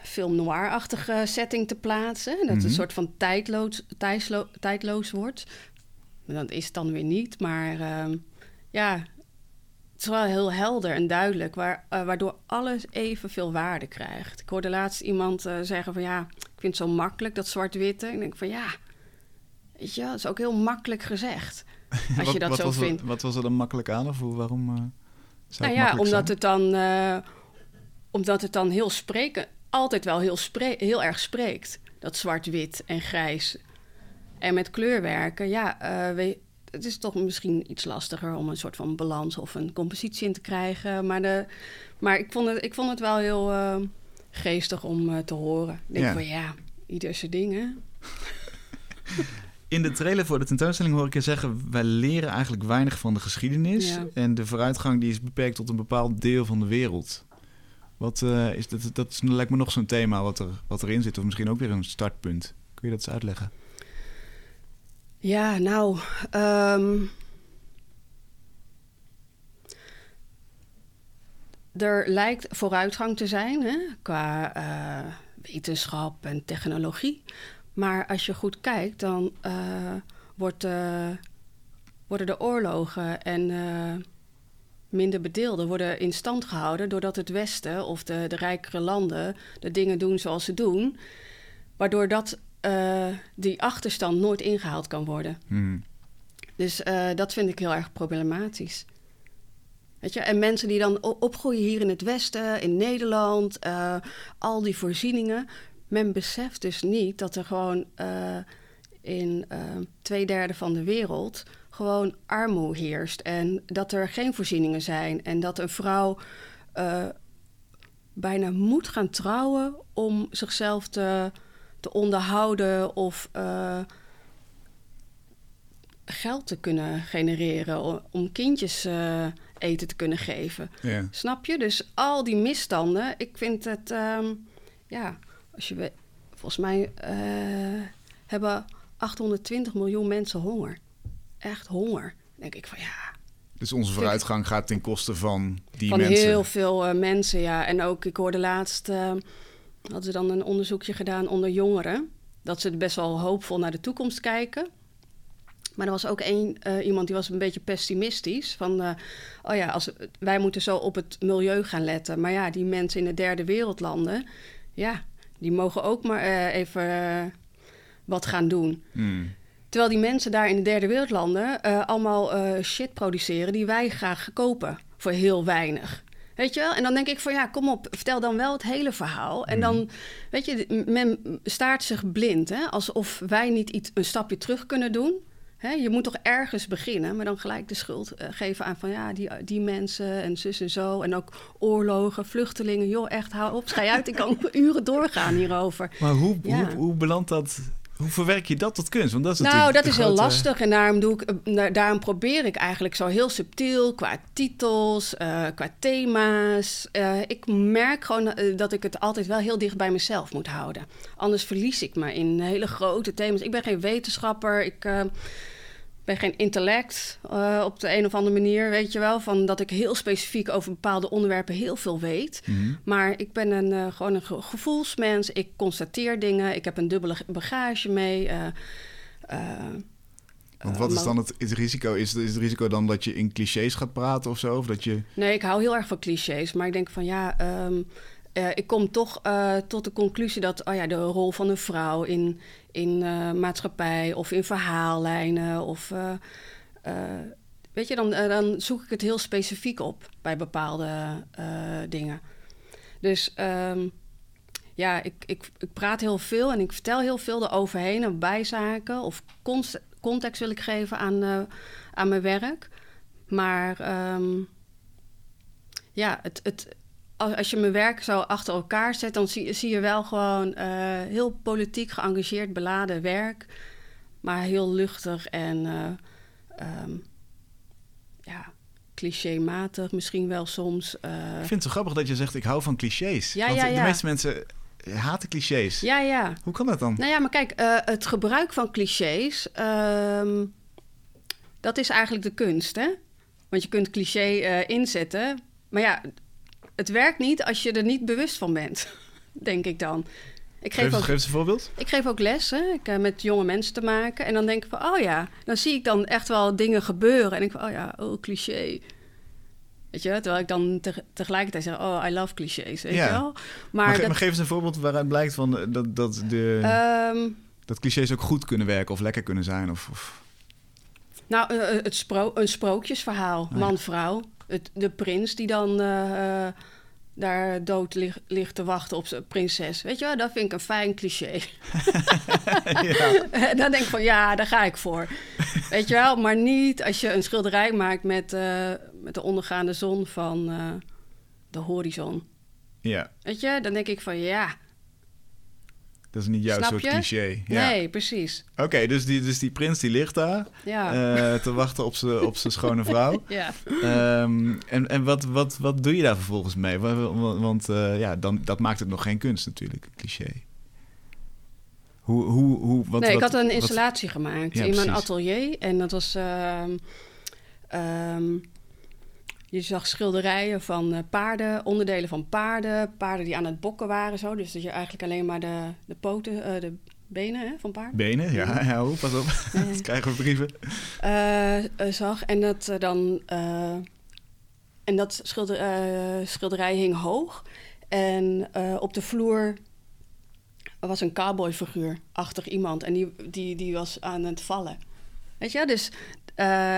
film noir-achtige setting te plaatsen. Dat mm -hmm. het een soort van tijdloos, tijdlo, tijdloos wordt. Dat is het dan weer niet, maar uh, ja, het is wel heel helder en duidelijk, waar, uh, waardoor alles evenveel waarde krijgt. Ik hoorde laatst iemand uh, zeggen van ja, ik vind het zo makkelijk dat zwart-witte. Ik denk van ja, weet je, dat is ook heel makkelijk gezegd. Als wat, je dat wat zo was vindt. Er, wat was er dan makkelijk aan of waarom? Uh, nou ja, omdat zijn? het dan, omdat het dan heel spreken, altijd wel heel, heel erg spreekt. Dat zwart-wit en grijs. En met kleurwerken, ja, we, het is toch misschien iets lastiger om een soort van balans of een compositie in te krijgen. Maar, de, maar ik, vond het, ik vond het wel heel uh, geestig om uh, te horen. Ik denk Ja. van ja, ieder zijn dingen. In de trailer voor de tentoonstelling hoor ik je zeggen... wij leren eigenlijk weinig van de geschiedenis... Ja. en de vooruitgang die is beperkt tot een bepaald deel van de wereld. Wat uh, is dat, dat is, lijkt me nog zo'n thema wat, er, wat erin zit... of misschien ook weer een startpunt. Kun je dat eens uitleggen? Ja, nou. Um, er lijkt vooruitgang te zijn hè, qua uh, wetenschap en technologie. Maar als je goed kijkt, dan uh, wordt, uh, worden de oorlogen en minder bedeelden worden in stand gehouden doordat het Westen of de, de rijkere landen de dingen doen zoals ze doen, waardoor dat, uh, die achterstand nooit ingehaald kan worden. Hmm. Dus uh, dat vind ik heel erg problematisch. Weet je, en mensen die dan opgroeien hier in het Westen, in Nederland, uh, al die voorzieningen. Men beseft dus niet dat er gewoon in twee derde van de wereld gewoon armoede heerst. En dat er geen voorzieningen zijn. En dat een vrouw bijna moet gaan trouwen om zichzelf te, te onderhouden of uh, geld te kunnen genereren. Om kindjes uh, eten te kunnen geven. Yeah. Snap je? Dus al die misstanden. Ik vind het, um, ja, als je volgens mij hebben 820 miljoen mensen honger echt honger. Dan denk ik van ja. Dus onze vooruitgang gaat ten koste van die van mensen? Van heel veel mensen, ja. En ook, ik hoorde laatst, uh, hadden ze dan een onderzoekje gedaan onder jongeren. Dat ze best wel hoopvol naar de toekomst kijken. Maar er was ook één, uh, iemand die was een beetje pessimistisch. Van, oh ja, als, wij moeten zo op het milieu gaan letten. Maar ja, die mensen in de derde wereldlanden... ja, die mogen ook maar even wat gaan doen. Hmm. Terwijl die mensen daar in de derde wereldlanden allemaal shit produceren die wij graag kopen voor heel weinig. Weet je wel? En dan denk ik van ja, kom op, vertel dan wel het hele verhaal. En dan, Mhm. weet je, men staart zich blind, hè? alsof wij niet iets, een stapje terug kunnen doen. Hè? Je moet toch ergens beginnen, maar dan gelijk de schuld uh, geven aan van ja, die, die mensen en zus en zo. En ook oorlogen, vluchtelingen. Joh, echt, hou op, schij uit. Ik kan uren doorgaan hierover. Maar hoe, Ja. hoe, hoe belandt dat hoe verwerk je dat tot kunst? Want dat is nou, dat is heel lastig. En daarom, doe ik, eh, daarom probeer ik eigenlijk zo heel subtiel qua titels, eh, qua thema's. Eh, ik merk gewoon dat ik het altijd wel heel dicht bij mezelf moet houden. Anders verlies ik me in hele grote thema's. Ik ben geen wetenschapper. Ik ben geen intellect eh, op de een of andere manier, weet je wel. Van dat ik heel specifiek over bepaalde onderwerpen heel veel weet. Mhm. Maar ik ben een, eh, gewoon een ge- gevoelsmens. Ik constateer dingen. Ik heb een dubbele bagage mee. eh, Want wat is dan het, het risico? Is, is het risico dan dat je in clichés gaat praten of zo? Of dat je... Nee, ik hou heel erg van clichés. Maar ik denk van ja, ehm, eh, ik kom toch eh, tot de conclusie dat oh ja, de rol van een vrouw in, in eh, maatschappij of in verhaallijnen of. weet je, dan, dan zoek ik het heel specifiek op bij bepaalde dingen. Dus ehm, ja, ik, ik, ik praat heel veel en ik vertel heel veel eroverheen en bijzaken of context wil ik geven aan, aan mijn werk. Maar ehm, ja, het, het, als je mijn werk zo achter elkaar zet, dan zie, zie je wel gewoon eh, heel politiek geëngageerd beladen werk, maar heel luchtig en eh, ehm, ja, clichématig misschien wel soms. eh. Ik vind het zo grappig dat je zegt, ik hou van clichés. Ja, Want ja, de ja. meeste mensen haten clichés. ja, ja. Hoe kan dat dan? Nou ja, maar kijk, het gebruik van clichés, ehm, dat is eigenlijk de kunst, hè? Want je kunt cliché inzetten, maar ja, het werkt niet als je er niet bewust van bent, denk ik dan. Ik geef, Geef, ook, geef een voorbeeld. ik geef ook lessen, ik heb met jonge mensen te maken. En dan denk ik van, oh ja, dan zie ik dan echt wel dingen gebeuren. En ik van, oh ja, oh, cliché. Weet je, terwijl ik dan te- tegelijkertijd zeg, oh, I love clichés, weet Ja. je wel. Maar, Maar, ge- dat, maar geef eens een voorbeeld waaruit blijkt van, eh, dat, dat, de, ehm, dat clichés ook goed kunnen werken of lekker kunnen zijn. Of, of... Nou, eh, het spro een sprookjesverhaal, Oh ja. Het- De prins die dan eh, eh, daar dood lig- ligt te wachten op zijn prinses. Weet je wel, dat vind ik een fijn cliché. dan denk ik van, ja, daar ga ik voor. Weet je wel, maar niet als je een schilderij maakt met, eh, met de ondergaande zon van de horizon. ja, Weet je, dan denk ik van, ja, dat is niet jouw Snap soort je? cliché. Ja. nee, precies. Oké, dus, die, dus die prins die ligt daar Ja, eh, te wachten op zijn op zijn schone vrouw. ja. Ehm, en en wat, wat, wat doe je daar vervolgens mee? Wa- wa- Want eh, ja, dan, dat maakt het nog geen kunst natuurlijk, cliché. Hoe, hoe, hoe, wat, nee, ik wat- had een wat- installatie gemaakt Ja, in mijn precies. atelier. En dat was... ehm, ehm, je zag schilderijen van eh, paarden, onderdelen van paarden. Paarden die aan het bokken waren. Zo. Dus dat je eigenlijk alleen maar de, de poten, eh, de benen hè, van paarden Benen, ja, ja oh, pas op. Dan krijgen we brieven. eh, zag. En dat dan... en dat schilder, schilderij hing hoog. En op de vloer was een cowboyfiguur achter iemand. En die, die, die was aan het vallen. Weet je, dus...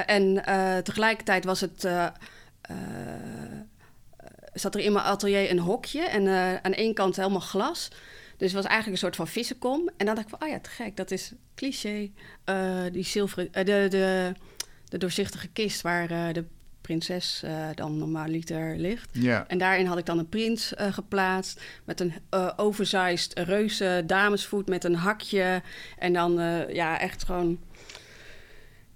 en tegelijkertijd was het zat er in mijn atelier een hokje en uh, aan één kant helemaal glas. Dus het was eigenlijk een soort van vissenkom. En dan dacht ik van, oh ja, te gek, dat is cliché. Uh, die zilveren, uh, de, de, de doorzichtige kist waar de prinses dan normaliter ligt. Ja. En daarin had ik dan een prins geplaatst met een oversized reuze damesvoet met een hakje. En dan ja, echt gewoon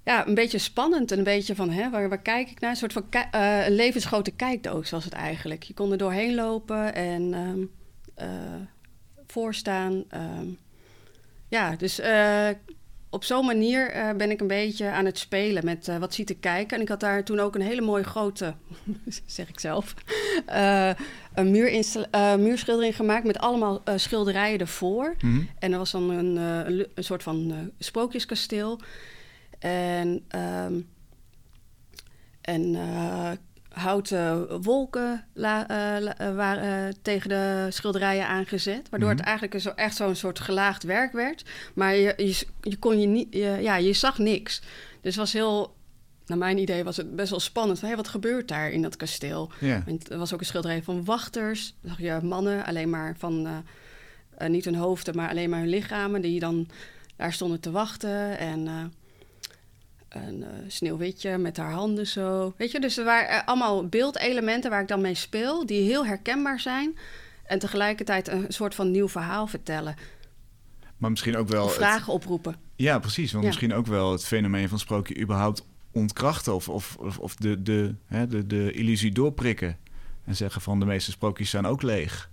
ja, een beetje spannend en een beetje van, hè, waar, waar kijk ik naar? Een soort van uh, een levensgrote kijkdoos was het eigenlijk. Je kon er doorheen lopen en um, uh, voorstaan. Um, ja, dus uh, op zo'n manier ben ik een beetje aan het spelen met wat ziet te kijken. En ik had daar toen ook een hele mooie grote, zeg ik zelf, een muurschildering gemaakt met allemaal schilderijen ervoor. Mm -hmm. En er was dan een, een, een soort van sprookjeskasteel. En, um, en uh, houten wolken la, uh, waren tegen de schilderijen aangezet. Waardoor mm -hmm. het eigenlijk zo, echt zo'n soort gelaagd werk werd. Maar je, je, je kon je niet, je, ja, je zag niks. Dus het was heel naar mijn idee was het best wel spannend. Hey, wat gebeurt daar in dat kasteel? Yeah. er was ook een schilderij van wachters. Dan zag je mannen alleen maar van... Uh, uh, niet hun hoofden, maar alleen maar hun lichamen... die dan daar stonden te wachten. En... Uh, een uh, sneeuwwitje met haar handen zo. Weet je, dus er waren uh, allemaal beeldelementen waar ik dan mee speel, die heel herkenbaar zijn. En tegelijkertijd een soort van nieuw verhaal vertellen. Maar misschien ook wel. Of vragen het... oproepen. Ja, precies. Want ja. misschien ook wel het fenomeen van sprookje überhaupt ontkrachten. Of, of, of, of de, de, hè, de, de illusie doorprikken. En zeggen van de meeste sprookjes zijn ook leeg.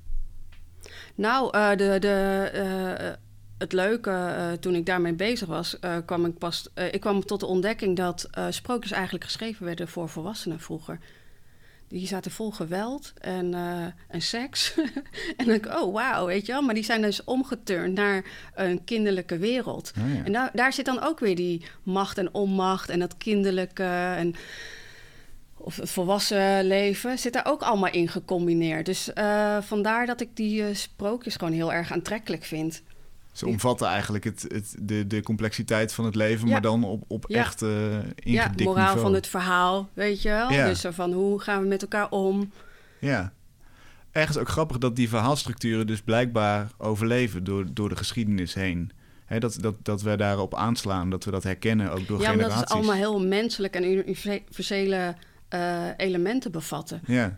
Nou, uh, de. de het leuke, uh, toen ik daarmee bezig was, uh, kwam ik pas. Uh, ik kwam tot de ontdekking dat sprookjes eigenlijk geschreven werden voor volwassenen vroeger. Die zaten vol geweld en, en seks. en dan denk ik, oh wauw, weet je wel. Maar die zijn dus omgeturnd naar een kinderlijke wereld. Oh, ja. En daar, daar zit dan ook weer die macht en onmacht en dat kinderlijke en of het volwassen leven, zit daar ook allemaal in gecombineerd. Dus vandaar dat ik die sprookjes gewoon heel erg aantrekkelijk vind. Ze omvatten eigenlijk het, het, de, de complexiteit van het leven, ja. maar dan op, op ja. echt uh, Ja, moraal niveau. van het verhaal, weet je wel? Ja. Dus van hoe gaan we met elkaar om? Ja. Ergens ook grappig dat die verhaalstructuren dus blijkbaar overleven door, door de geschiedenis heen. He, dat, dat, dat we daarop aanslaan, dat we dat herkennen ook door ja, generaties. Ja, dat het allemaal heel menselijk en universele uh, elementen bevatten. Ja.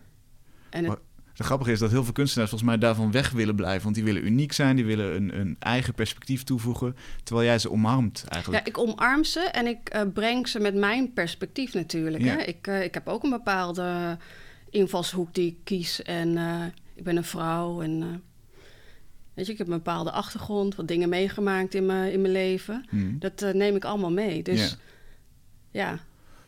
En het, het grappige is dat heel veel kunstenaars volgens mij daarvan weg willen blijven. Want die willen uniek zijn, die willen een, een eigen perspectief toevoegen. Terwijl jij ze omarmt eigenlijk. Ja, ik omarm ze en ik uh, breng ze met mijn perspectief natuurlijk. Ja. Hè? Ik, uh, ik heb ook een bepaalde invalshoek die ik kies. En uh, ik ben een vrouw en... Weet je, ik heb een bepaalde achtergrond, wat dingen meegemaakt in mijn, in mijn leven. Hmm. Dat neem ik allemaal mee. Dus ja. ja.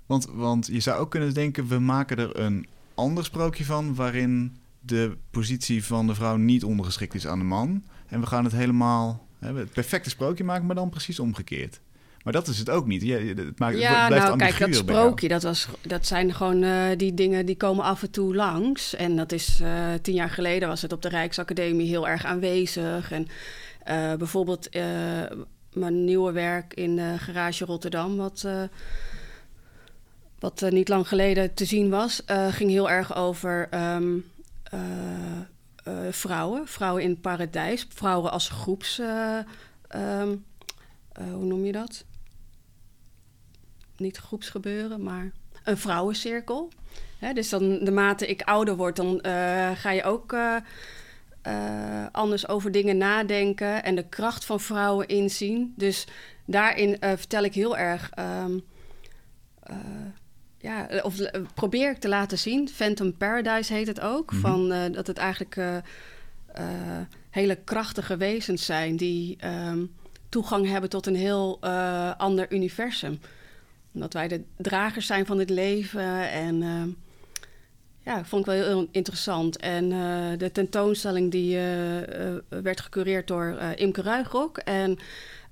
Want, want je zou ook kunnen denken, we maken er een ander sprookje van... waarin de positie van de vrouw niet ondergeschikt is aan de man. En we gaan het helemaal hè, het perfecte sprookje maken, maar dan precies omgekeerd. Maar dat is het ook niet. Ja, het maakt, ja het blijft nou kijk, dat sprookje, dat, was, dat zijn gewoon uh, die dingen die komen af en toe langs. En dat is uh, tien jaar geleden was het op de Rijksacademie heel erg aanwezig. En uh, bijvoorbeeld mijn nieuwe werk in de garage Rotterdam, wat wat niet lang geleden te zien was, ging heel erg over... Um, uh, uh, vrouwen, vrouwen in paradijs, vrouwen als groeps. Uh, um, hoe noem je dat? Niet groepsgebeuren, maar een vrouwencirkel. Hè, dus dan de mate ik ouder word, dan ga je ook anders over dingen nadenken en de kracht van vrouwen inzien. Dus daarin vertel ik heel erg. Um, ja, of probeer ik te laten zien. Phantom Paradise heet het ook. Mhm. Van, uh, dat het eigenlijk uh, hele krachtige wezens zijn die um, toegang hebben tot een heel ander universum. Omdat wij de dragers zijn van het leven. En ehm, ja, vond ik wel heel interessant. En de tentoonstelling die werd gecureerd door Imke Ruigrok. En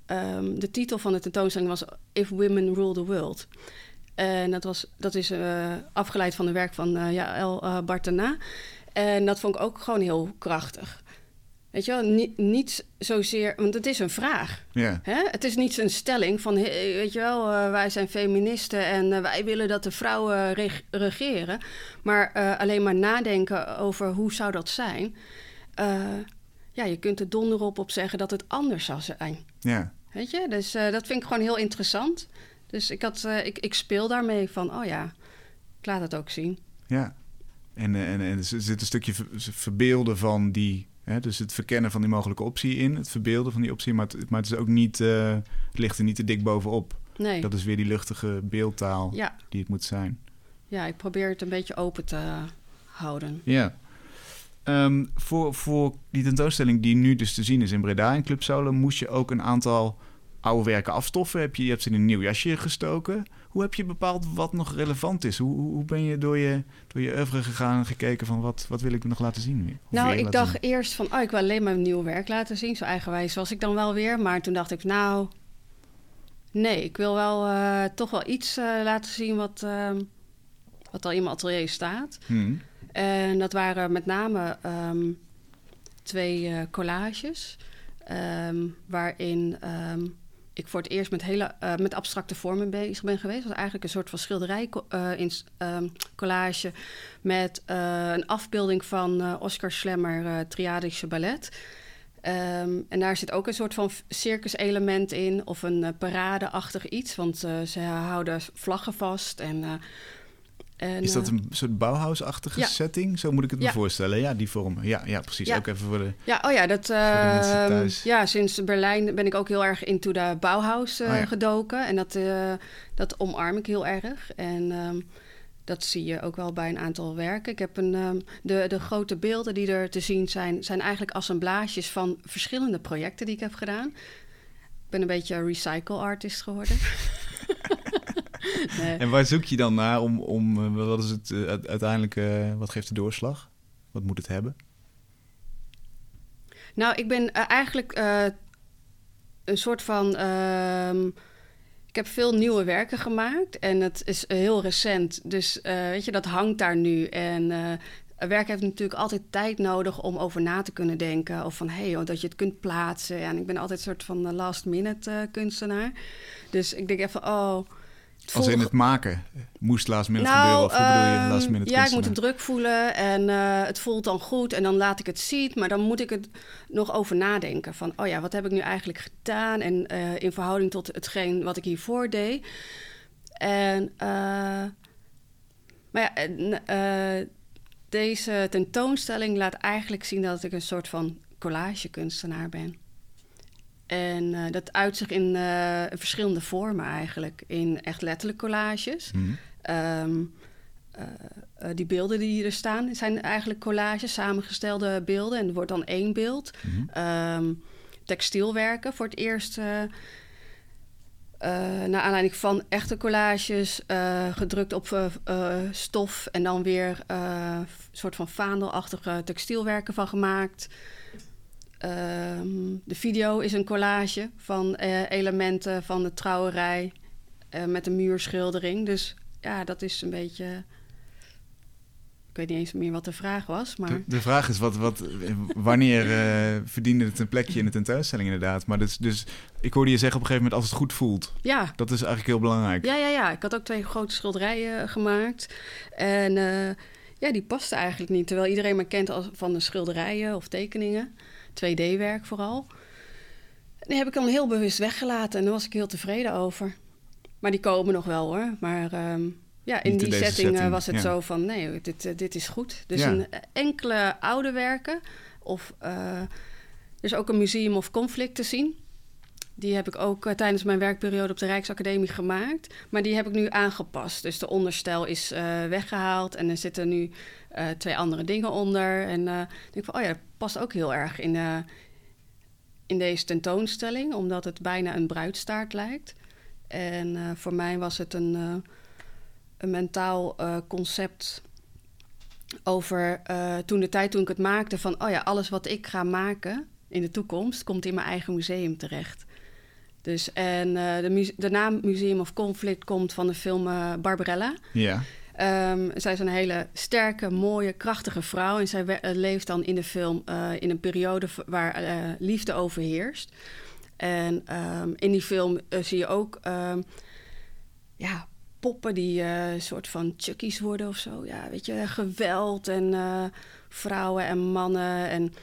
um, de titel van de tentoonstelling was If Women Rule the World. En dat, was, dat is afgeleid van de werk van uh, Jaël Bartena. En dat vond ik ook gewoon heel krachtig. Weet je wel, niet, niet zozeer, want het is een vraag. Ja. Hè? Het is niet een stelling van, weet je wel, uh, wij zijn feministen en uh, wij willen dat de vrouwen reg regeren. Maar uh, alleen maar nadenken over hoe zou dat zijn. ja, je kunt er donder op op zeggen dat het anders zou zijn. Ja. Weet je, dus dat vind ik gewoon heel interessant. Dus ik, had, ik, ik speel daarmee van, oh ja, ik laat het ook zien. Ja, en, en, en er zit een stukje verbeelden van die dus het verkennen van die mogelijke optie in, het verbeelden van die optie, maar het, maar het is ook niet, uh, het ligt er niet te dik bovenop. Nee. Dat is weer die luchtige beeldtaal ja. die het moet zijn. Ja, ik probeer het een beetje open te houden. Ja. Um, voor, voor die tentoonstelling die nu dus te zien is in Breda in Club Solo, moest je ook een aantal oude werken afstoffen. Heb je, je hebt ze in een nieuw jasje gestoken. Hoe heb je bepaald wat nog relevant is? Hoe, hoe ben je door je, door je oeuvre gegaan en gekeken van wat, wat wil ik nog laten zien? nou, ik dacht eerst van, oh, ik wil alleen mijn nieuw werk laten zien. Zo eigenwijs was ik dan wel weer. Maar toen dacht ik, nou, nee, ik wil wel uh, toch wel iets uh, laten zien wat, uh, wat al in mijn atelier staat. Hmm. En dat waren met name um, twee collages. Um, waarin um, ik voor het eerst met, hele, uh, met abstracte vormen bezig ben geweest. Dat was eigenlijk een soort van schilderij uh, in, um, collage met uh, een afbeelding van Oscar Schlemmer, Triadische Ballet. Um, en daar zit ook een soort van circuselement in of een paradeachtig iets, want ze houden vlaggen vast en en, is dat een soort Bauhaus-achtige ja. setting? Zo moet ik het ja. me voorstellen. Ja, die vorm. Ja, ja precies. Ja. Ook even voor de. Ja, oh ja, dat. Uh, ja, sinds Berlijn ben ik ook heel erg into de Bauhaus uh, oh gedoken. En dat, uh, dat omarm ik heel erg. En um, dat zie je ook wel bij een aantal werken. Ik heb een. Um, de, de grote beelden die er te zien zijn, zijn eigenlijk assemblages van verschillende projecten die ik heb gedaan. Ik ben een beetje een recycle artist geworden. nee. En waar zoek je dan naar om, om wat is het uh, uiteindelijk, uh, wat geeft de doorslag? Wat moet het hebben? Nou, ik ben uh, eigenlijk een soort van. Ehm, ik heb veel nieuwe werken gemaakt en het is heel recent. Dus weet je, dat hangt daar nu. En werk heeft natuurlijk altijd tijd nodig om over na te kunnen denken. Of van hé, hey, dat je het kunt plaatsen. Ja, en ik ben altijd een soort van last minute kunstenaar. Dus ik denk even, oh. Als in het maken moest last minute nou, gebeuren? Of hoe bedoel je last minute Ja, ik moet het druk voelen en uh, het voelt dan goed. En dan laat ik het zien, maar dan moet ik het nog over nadenken. Van, oh ja, wat heb ik nu eigenlijk gedaan? En uh, in verhouding tot hetgeen wat ik hiervoor deed. En, uh, maar ja, deze tentoonstelling laat eigenlijk zien dat ik een soort van collagekunstenaar ben. En uh, dat uit zich in uh, verschillende vormen eigenlijk. In echt letterlijk collages. Mm. Um, uh, die beelden die hier staan zijn eigenlijk collages, samengestelde beelden. En er wordt dan één beeld. Mm. Um, textielwerken voor het eerst... naar aanleiding van echte collages, gedrukt op stof... en dan weer een soort van vaandelachtige textielwerken van gemaakt... Um, de video is een collage van uh, elementen van de trouwerij uh, met een muurschildering. Dus ja, dat is een beetje. Ik weet niet eens meer wat de vraag was. Maar... De, de vraag is wat, wat, wanneer uh, verdiende het een plekje in de tentoonstelling inderdaad. Maar dus, dus ik hoorde je zeggen op een gegeven moment als het goed voelt. Ja. Dat is eigenlijk heel belangrijk. Ja, ja, ja. Ik had ook twee grote schilderijen gemaakt. En ja, die pasten eigenlijk niet. Terwijl iedereen me kent als van de schilderijen of tekeningen. 2D-werk vooral. Die heb ik dan heel bewust weggelaten en daar was ik heel tevreden over. Maar die komen nog wel hoor. Maar um, ja, in Niet die deze setting, setting, was het ja. zo van nee, dit, uh, dit is goed. Dus Ja. een enkele oude werken of uh, is ook een museum of conflict te zien. Die heb ik ook uh, tijdens mijn werkperiode op de Rijksacademie gemaakt. Maar die heb ik nu aangepast. Dus de onderstel is uh, weggehaald en er zitten nu uh, twee andere dingen onder. En uh, ik denk van, oh ja, dat past ook heel erg in, in deze tentoonstelling, omdat het bijna een bruidstaart lijkt. En voor mij was het een, een mentaal concept over toen de tijd toen ik het maakte van, oh ja, alles wat ik ga maken in de toekomst komt in mijn eigen museum terecht. Dus, en de, de, naam Museum of Conflict komt van de film Barbarella. Ja. Um, zij is een hele sterke, mooie, krachtige vrouw. En zij leeft dan in de film in een periode waar liefde overheerst. En um, in die film zie je ook um, ja, poppen die een soort van chuckies worden of zo. Ja, weet je, geweld en vrouwen en mannen. En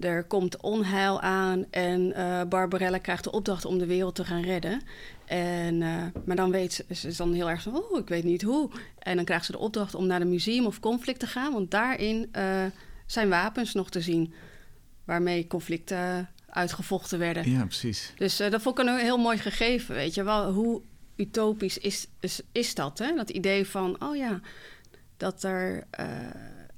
er komt onheil aan. En uh, Barbarella krijgt de opdracht om de wereld te gaan redden. En, maar dan weet ze, ze is dan heel erg zo, oh, ik weet niet hoe. En dan krijgt ze de opdracht om naar de Museum of Conflict te gaan. Want daarin zijn wapens nog te zien waarmee conflicten uitgevochten werden. Ja, precies. Dus dat vond ik een heel mooi gegeven, weet je wel. Hoe utopisch is, is, is dat, hè? Dat idee van, oh ja, dat, er,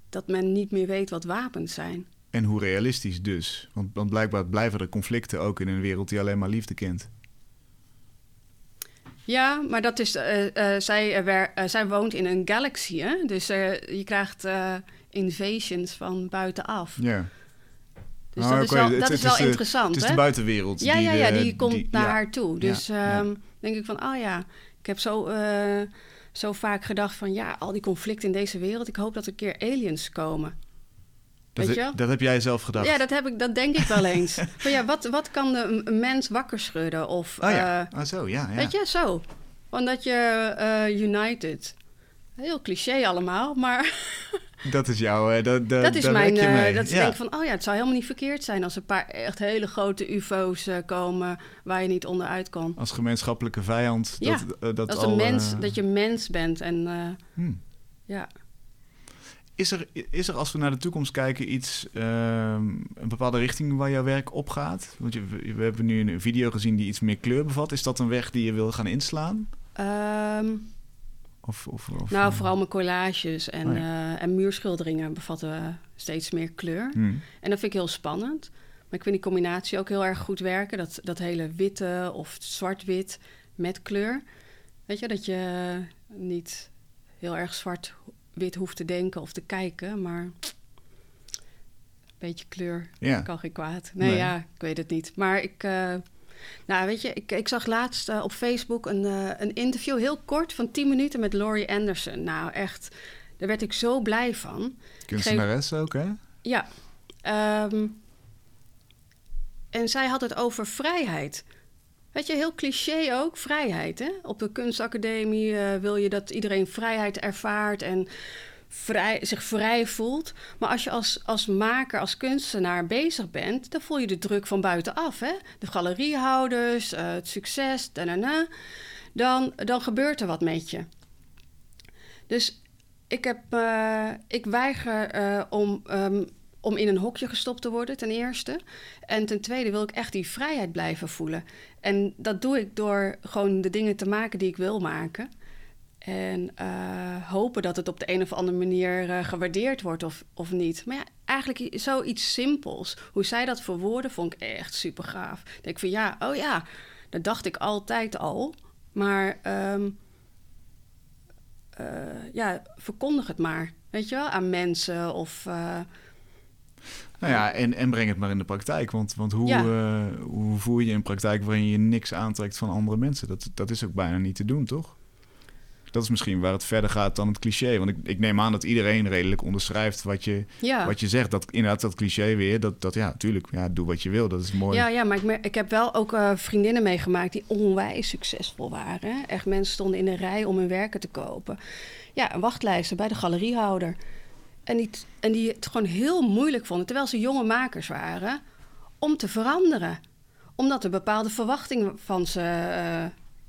dat men niet meer weet wat wapens zijn. En hoe realistisch dus? Want, want blijkbaar blijven er conflicten ook in een wereld die alleen maar liefde kent. Ja, maar dat is. Uh, uh, zij, zij woont in een galaxy, hè? Dus je krijgt invasions van buitenaf. Ja. Dus oh, dat is wel, dat is wel interessant. Het is de buitenwereld. Ja, die, ja, ja, die komt naar haar toe. Dus ja, um, denk ik van, oh ja, ik heb zo, zo vaak gedacht van... ja, al die conflicten in deze wereld... ik hoop dat er een keer aliens komen. Dat, Weet je? dat heb jij zelf gedacht? Ja, dat, heb ik, dat denk ik wel eens. van ja, wat, wat kan de, een mens wakker schudden? Of, oh ja, uh, oh, zo, ja, ja. Weet je, zo. Omdat je uh, united... Heel cliché allemaal, maar... Dat is jouw. Uh, dat, dat is mijn. Dat ja. denk van, oh ja, het zou helemaal niet verkeerd zijn als een paar echt hele grote UFO's komen waar je niet onderuit kan. Als gemeenschappelijke vijand. Ja, dat, dat, dat, al, mens, dat je mens bent en hmm. ja. Is er, is er als we naar de toekomst kijken iets, ehm, een bepaalde richting waar jouw werk op gaat? Want je, we hebben nu een video gezien die iets meer kleur bevat. Is dat een weg die je wil gaan inslaan? Um, of, of, of, nou, eh, vooral mijn collages en, oh uh, en muurschilderingen bevatten steeds meer kleur. Hmm. En dat vind ik heel spannend. Maar ik vind die combinatie ook heel erg goed werken. Dat, dat hele witte of zwart-wit met kleur. Weet je, dat je niet heel erg zwart-wit hoeft te denken of te kijken, maar een beetje kleur ja. kan geen kwaad. Nee, nee, ja, ik weet het niet. Maar ik, uh, nou, weet je, ik, ik zag laatst uh, op Facebook een, uh, een interview, heel kort, van 10 minuten met Laurie Anderson. Nou, echt, daar werd ik zo blij van. Kunstenares ook, hè? Ja. Um, en zij had het over vrijheid. Weet je, heel cliché ook, vrijheid. Hè? Op de kunstacademie uh, wil je dat iedereen vrijheid ervaart en vrij, zich vrij voelt. Maar als je als, als maker, als kunstenaar bezig bent, dan voel je de druk van buitenaf. Hè? De galeriehouders, uh, het succes. Dan, dan gebeurt er wat met je. Dus ik, heb, uh, ik weiger om, um, om in een hokje gestopt te worden, ten eerste. En ten tweede wil ik echt die vrijheid blijven voelen. En dat doe ik door gewoon de dingen te maken die ik wil maken. En uh, hopen dat het op de een of andere manier uh, gewaardeerd wordt of, of niet. Maar ja, eigenlijk zoiets simpels. Hoe zij dat verwoorden, vond ik echt super gaaf. Denk van ja, oh ja, dat dacht ik altijd al. Maar um, uh, ja, verkondig het maar. Weet je wel, aan mensen of. Nou ja, en, en breng het maar in de praktijk. Want, want hoe, ja. hoe voer je in praktijk waarin je niks aantrekt van andere mensen? Dat, dat is ook bijna niet te doen, toch? dat is misschien waar het verder gaat dan het cliché. Want ik, ik neem aan dat iedereen redelijk onderschrijft wat je, ja. wat je zegt. Dat inderdaad dat cliché weer, dat, dat ja, tuurlijk, ja, doe wat je wil. Dat is mooi. Ja, ja maar ik, ik heb wel ook uh, vriendinnen meegemaakt die onwijs succesvol waren. Echt mensen stonden in de rij om hun werken te kopen. Ja, wachtlijsten bij de galeriehouder. En die, en die het gewoon heel moeilijk vonden, terwijl ze jonge makers waren, om te veranderen. Omdat er bepaalde verwachtingen van ze... Uh,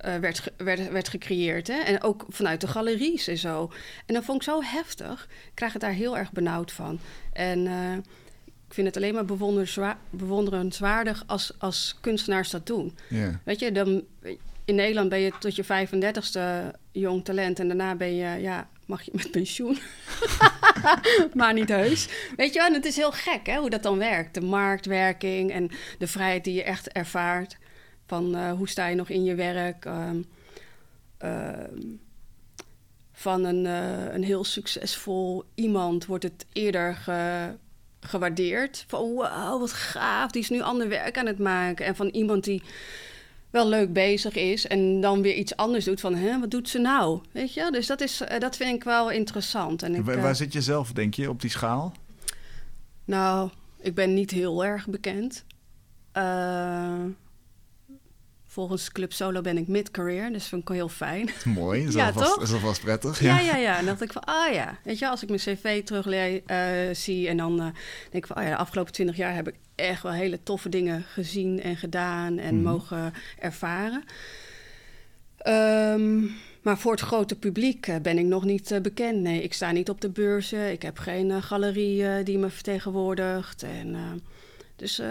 uh, werd, werd, werd gecreëerd. Hè? En ook vanuit de galeries en zo. En dat vond ik zo heftig. Ik krijg het daar heel erg benauwd van. En uh, ik vind het alleen maar bewonderenswaardig als, als kunstenaars dat doen. Yeah. Weet je, dan, in Nederland ben je tot je 35ste jong talent... en daarna ben je, ja, mag je met pensioen. maar niet heus. Weet je wel, en het is heel gek hè, hoe dat dan werkt. De marktwerking en de vrijheid die je echt ervaart... Van uh, hoe sta je nog in je werk? Um, uh, van een, uh, een heel succesvol iemand wordt het eerder ge, gewaardeerd. Van wow, wat gaaf, die is nu ander werk aan het maken. En van iemand die wel leuk bezig is en dan weer iets anders doet van, hè, wat doet ze nou? Weet je, dus dat, is, dat vind ik wel interessant. En ik, waar, waar zit je zelf, denk je, op die schaal? Nou, ik ben niet heel erg bekend. Volgens Club Solo ben ik mid-career, dus vind ik wel heel fijn. Mooi, is, ja, alvast, is alvast prettig. Ja, ja, ja. ja. En dan dacht ik van, ah ja, weet je, als ik mijn cv terug uh, zie en dan uh, denk ik van, ah ja, de afgelopen twintig jaar heb ik echt wel hele toffe dingen gezien en gedaan en mm. mogen ervaren. Um, maar voor het grote publiek uh, ben ik nog niet uh, bekend. Nee, ik sta niet op de beurzen. Ik heb geen galerie die me vertegenwoordigt. En, dus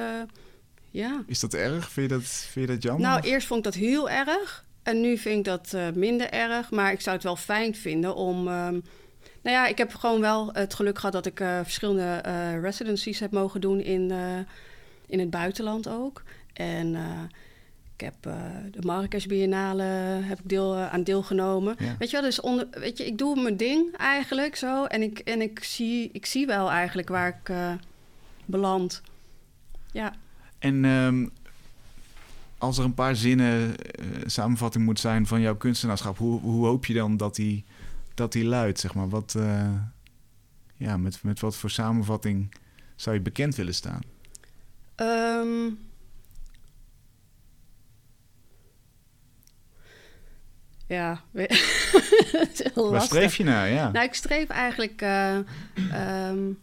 ja. Is dat erg? Vind je dat, vind je dat jammer? Nou, eerst vond ik dat heel erg. En nu vind ik dat uh, minder erg. Maar ik zou het wel fijn vinden om... Um, nou ja, ik heb gewoon wel het geluk gehad dat ik uh, verschillende uh, residencies heb mogen doen in, in het buitenland ook. En ik heb de Marrakesh Biennale heb ik deel, aan deelgenomen. Ja. Weet je wel, dus onder, weet je, ik doe mijn ding eigenlijk zo. En ik, en ik, zie, ik zie wel eigenlijk waar ik beland. Ja. En um, als er een paar zinnen uh, samenvatting moet zijn van jouw kunstenaarschap, hoe, hoe hoop je dan dat die, dat die luidt? Zeg maar? wat, uh, ja, met, met wat voor samenvatting zou je bekend willen staan? Um, ja, Waar streef je naar? Ja. Nou, ik streef eigenlijk. Uh, um,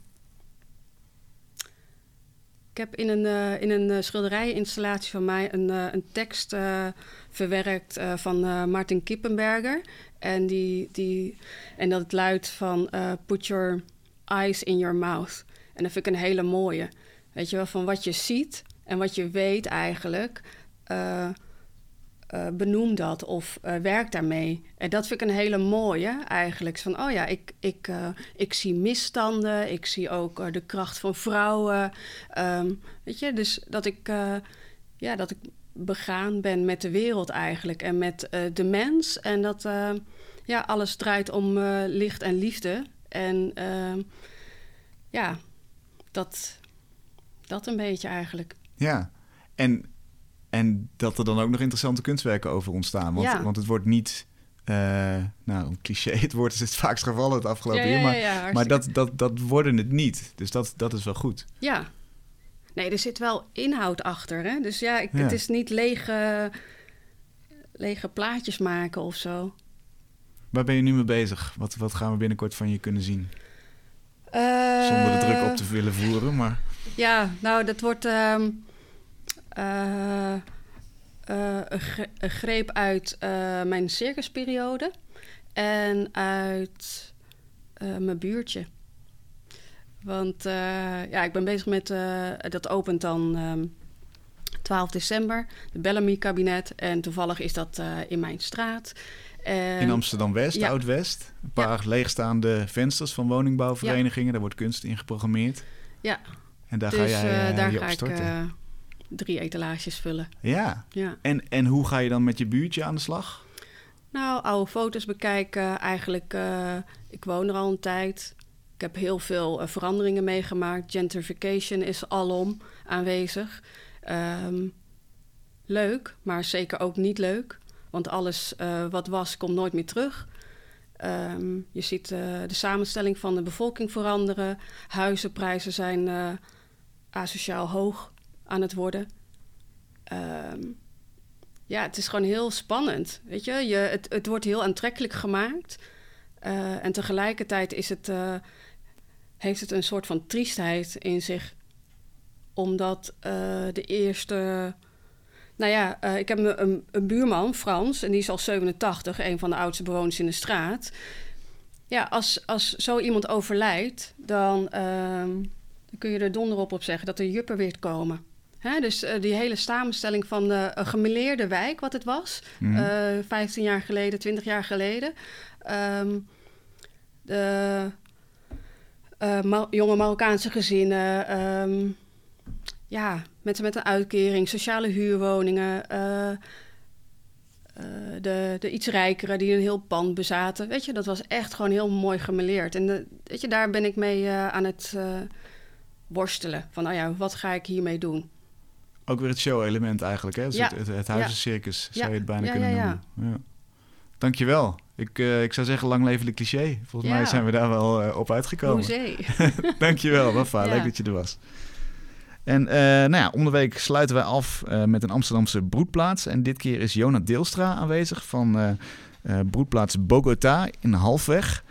ik heb in een, uh, in een schilderijeninstallatie van mij een, uh, een tekst verwerkt van Martin Kippenberger. En, die, die, en dat luidt van put your eyes in your mouth. En dat vind ik een hele mooie. Weet je wel, van wat je ziet en wat je weet eigenlijk uh, benoem dat of werk daarmee. En dat vind ik een hele mooie eigenlijk. Van, oh ja, ik, ik, ik zie misstanden, ik zie ook de kracht van vrouwen. Um, weet je, dus dat ik, ja, dat ik begaan ben met de wereld eigenlijk en met de mens. En dat ja, alles draait om licht en liefde. En ehm, ja, dat, dat een beetje eigenlijk. Ja, en en dat er dan ook nog interessante kunstwerken over ontstaan. Want, want het wordt niet, nou, een cliché, het woord is het vaakst gevallen het afgelopen ja, jaar. Maar, maar dat, dat, dat worden het niet. Dus dat, dat is wel goed. Ja. Nee, er zit wel inhoud achter. Hè? Dus ja, ik, het is niet lege, lege plaatjes maken of zo. Waar ben je nu mee bezig? Wat, wat gaan we binnenkort van je kunnen zien? Uh, Zonder de druk op te willen voeren, maar... Ja, nou, dat wordt... Um, uh, een, greep uit mijn circusperiode en uit mijn buurtje. Want ja, ik ben bezig met, dat opent dan 12 december, de Bellamy-kabinet. En toevallig is dat in mijn straat. In Amsterdam-West, Oud-West. Een paar leegstaande vensters van woningbouwverenigingen. Daar wordt kunst in geprogrammeerd. Ja. En daar ga dus, jij daar je ga ik drie etalages vullen. Ja. ja. En, en hoe ga je dan met je buurtje aan de slag? Nou, oude foto's bekijken. Eigenlijk, ik woon er al een tijd. Ik heb heel veel uh, veranderingen meegemaakt. Gentrification is alom aanwezig. Um, leuk, maar zeker ook niet leuk. Want alles uh, wat was, komt nooit meer terug. Um, je ziet de samenstelling van de bevolking veranderen. Huizenprijzen zijn asociaal hoog aan het worden. Um, ja, het is gewoon heel spannend. Weet je, je het, het wordt heel aantrekkelijk gemaakt. Uh, en tegelijkertijd is het, uh, heeft het een soort van triestheid in zich. Omdat uh, de eerste. Nou ja, ik heb een, een, buurman, Frans, en die is al 87, een van de oudste bewoners in de straat. Ja, als, als zo iemand overlijdt, dan, ehm, dan kun je er donder op op zeggen dat er juppen weer komen. Hè, dus uh, die hele samenstelling van de uh, gemeleerde wijk, wat het was, mm -hmm. uh, 15 jaar geleden, 20 jaar geleden. Um, de eh, jonge Marokkaanse gezinnen, um, ja, mensen met een uitkering, sociale huurwoningen. de, de iets rijkere die een heel pand bezaten. Weet je, dat was echt gewoon heel mooi gemeleerd. En de, weet je, daar ben ik mee aan het worstelen. Van, nou ja, wat ga ik hiermee doen? Ook weer het show-element eigenlijk, hè? Dus Ja. het, het, het huizencircus zou je het bijna Ja, kunnen ja, ja. noemen. Dankjewel. Ik, eh, ik zou zeggen, lang leven de cliché. Volgens Ja. mij zijn we daar wel eh, op uitgekomen. Hoezee. Dankjewel, Wafa. Ja. Leuk dat je er was. En eh, nou ja, om de week sluiten wij af eh, met een Amsterdamse broedplaats. En dit keer is Jona Deelstra aanwezig van eh, eh, broedplaats Bogota in Halfweg.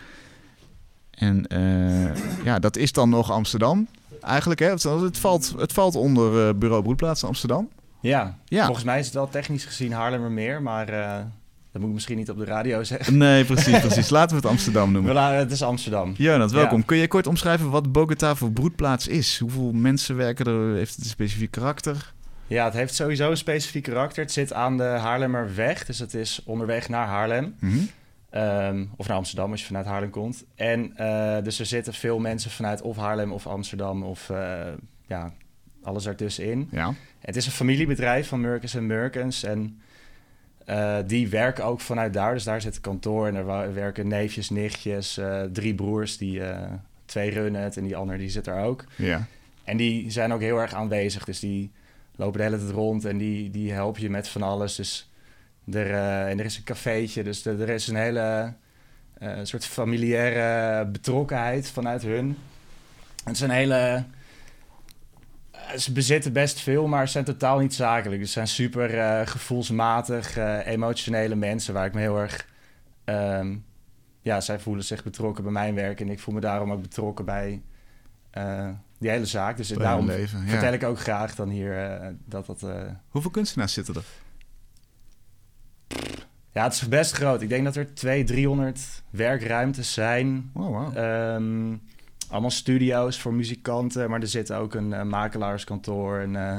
En eh, ja, dat is dan nog Amsterdam. Eigenlijk, hè? Het, het valt, het valt onder eh, bureau broedplaats Amsterdam. Ja, Ja. volgens mij is het wel technisch gezien Haarlemmermeer, maar eh, dat moet ik misschien niet op de radio zeggen. Nee, precies, precies. Laten we het Amsterdam noemen. Het is Amsterdam. Jonas, welkom. Ja. Kun je kort omschrijven wat Bogota voor broedplaats is? Hoeveel mensen werken er? Heeft het een specifiek karakter? Ja, het heeft sowieso een specifiek karakter. Het zit aan de Haarlemmerweg, dus het is onderweg naar Haarlem. Mhm. Ehm, of naar Amsterdam als je vanuit Haarlem komt. En eh, dus er zitten veel mensen vanuit of Haarlem of Amsterdam of eh, ja, alles ertussenin. Ja. Het is een familiebedrijf van Murkens en Murkens. En eh, die werken ook vanuit daar. Dus daar zit het kantoor en er werken neefjes, nichtjes, eh, drie broers. Die, eh, twee runnen het en die ander die zit er ook. Ja. En die zijn ook heel erg aanwezig. Dus die lopen de hele tijd rond en die, die helpen je met van alles. Dus er, en er is een cafeetje. Dus er, er is een hele soort familiaire betrokkenheid vanuit hun. Het is een hele... Ze bezitten best veel, maar ze zijn totaal niet zakelijk. Dus ze zijn super eh, gevoelsmatig, eh, emotionele mensen waar ik me heel erg... ehm, ja, zij voelen zich betrokken bij mijn werk en ik voel me daarom ook betrokken bij eh, die hele zaak. Dus daarom hun leven, ja. vertel ik ook graag dan hier dat dat... Hoeveel kunstenaars zitten er? ja, het is best groot. Ik denk dat er 200, 300 werkruimtes zijn. Oh, wow. Allemaal studio's voor muzikanten, maar er zit ook een eh, makelaarskantoor. Een, eh,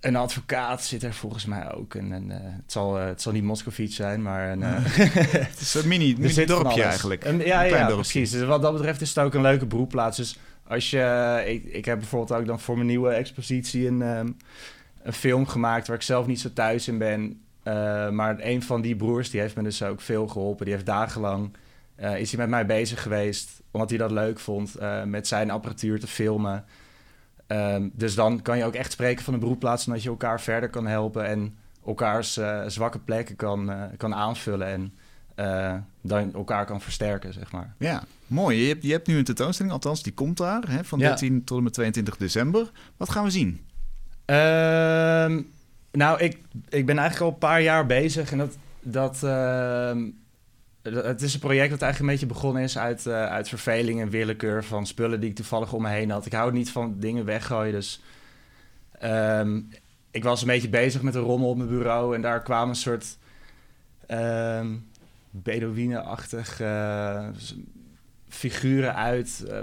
een advocaat zit er volgens mij ook. En, en, eh, het, zal, het zal niet Moscovici zijn, maar een, het is een mini, dorpje eigenlijk. Een- ja, Een ja, dorpje. precies. Dus wat dat betreft is het ook een leuke broedplaats. Dus als je, ik, ik heb bijvoorbeeld ook dan voor mijn nieuwe expositie een, ehm, een film gemaakt waar ik zelf niet zo thuis in ben. Maar een van die broers die heeft me dus ook veel geholpen. Die heeft dagenlang eh, is hij met mij bezig geweest, omdat hij dat leuk vond, eh, met zijn apparatuur te filmen. Ehm, dus dan kan je ook echt spreken van een broedplaats, omdat je elkaar verder kan helpen en elkaars eh, zwakke plekken kan, kan aanvullen en dan elkaar kan versterken, zeg maar. Ja, mooi. Je hebt, je hebt nu een tentoonstelling, althans die komt daar, hè, van Ja. 13 tot en met 22 december. Wat gaan we zien? Ehm, nou, ik, ik ben eigenlijk al een paar jaar bezig en dat, dat ehm, dat- het is een project dat eigenlijk een beetje begonnen is uit, eh, uit verveling en willekeur van spullen die ik toevallig om me heen had. Ik hou niet van dingen weggooien, dus ehm, ik was een beetje bezig met een rommel op mijn bureau en daar kwamen een soort ehm Bedouine-achtig eh, figuren uit. Eh,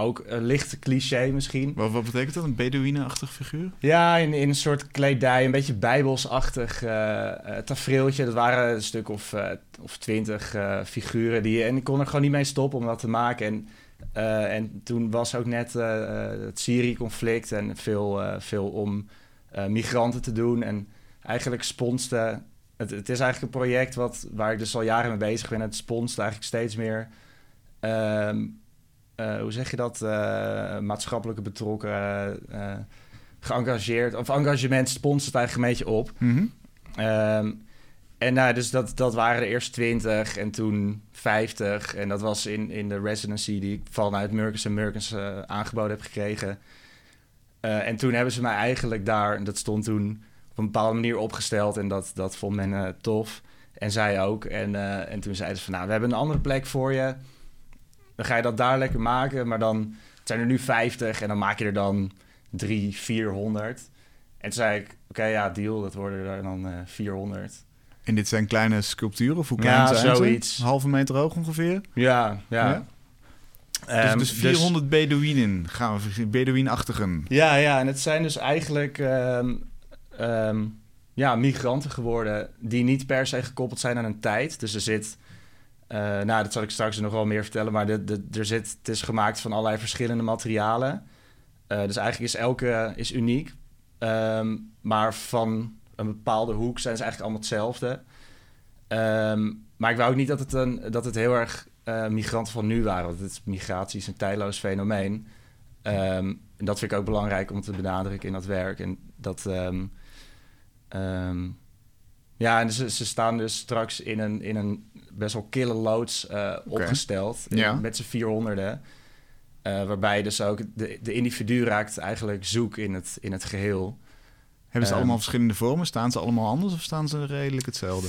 ook een lichte cliché misschien. Wat, wat betekent dat, een Bedouine-achtig figuur? Ja, in, in een soort kledij, een beetje bijbelsachtig eh, tafereeltje. Dat waren een stuk of, eh, of twintig figuren. Die, en ik kon er gewoon niet mee stoppen om dat te maken. En, en toen was ook net het Syrië-conflict en veel, veel om migranten te doen. En eigenlijk sponste... Het, het is eigenlijk een project wat, waar ik dus al jaren mee bezig ben. Het sponst eigenlijk steeds meer... ehm, eh, hoe zeg je dat? eh, maatschappelijke betrokken, eh, geëngageerd. Of engagement sponst het eigenlijk een beetje op. Mhm. Ehm, en nou, dus dat, dat waren er eerst 20 en toen 50. En dat was in, in de residency die ik vanuit Murkens en Murkens eh, aangeboden heb gekregen. Eh, en toen hebben ze mij eigenlijk daar, en dat stond toen op een bepaalde manier opgesteld. En dat, dat vond men eh, tof. En zij ook. En, eh, en toen zeiden ze van, nou, we hebben een andere plek voor je. Dan ga je dat daar lekker maken. Maar dan het zijn er nu 50 en dan maak je er dan 3, 400. En toen zei ik, oké, ja, deal, dat worden er dan eh 400. En dit zijn kleine sculpturen, of hoe klein Ja, zijn zoiets. ze? Halve meter hoog ongeveer? Ja, ja. Ja? Ehm, dus, dus 400 Bedouinen gaan we Bedouinachtigen. ja, ja, en het zijn dus eigenlijk ehm, ehm, ja, migranten geworden die niet per se gekoppeld zijn aan een tijd. Dus er zit, eh, nou, dat zal ik straks nog wel meer vertellen, maar de, de, er zit, het is gemaakt van allerlei verschillende materialen. Eh, dus eigenlijk is elke is uniek, Ehm, maar van een bepaalde hoek zijn ze eigenlijk allemaal hetzelfde. Ehm, maar ik wou ook niet dat het, een, dat het heel erg eh, migranten van nu waren. Want het is, migratie is een tijdloos fenomeen. Ehm, en dat vind ik ook belangrijk om te benadrukken in dat werk. En dat... ja, en ze, ze staan dus straks in een, in een best wel kille loods eh, opgesteld. Ja. Met z'n vierhonderden. Eh waarbij dus ook de, de individu raakt eigenlijk zoek in het, in het geheel. Hebben ze Ehm. allemaal verschillende vormen? Staan ze allemaal anders of staan ze redelijk hetzelfde?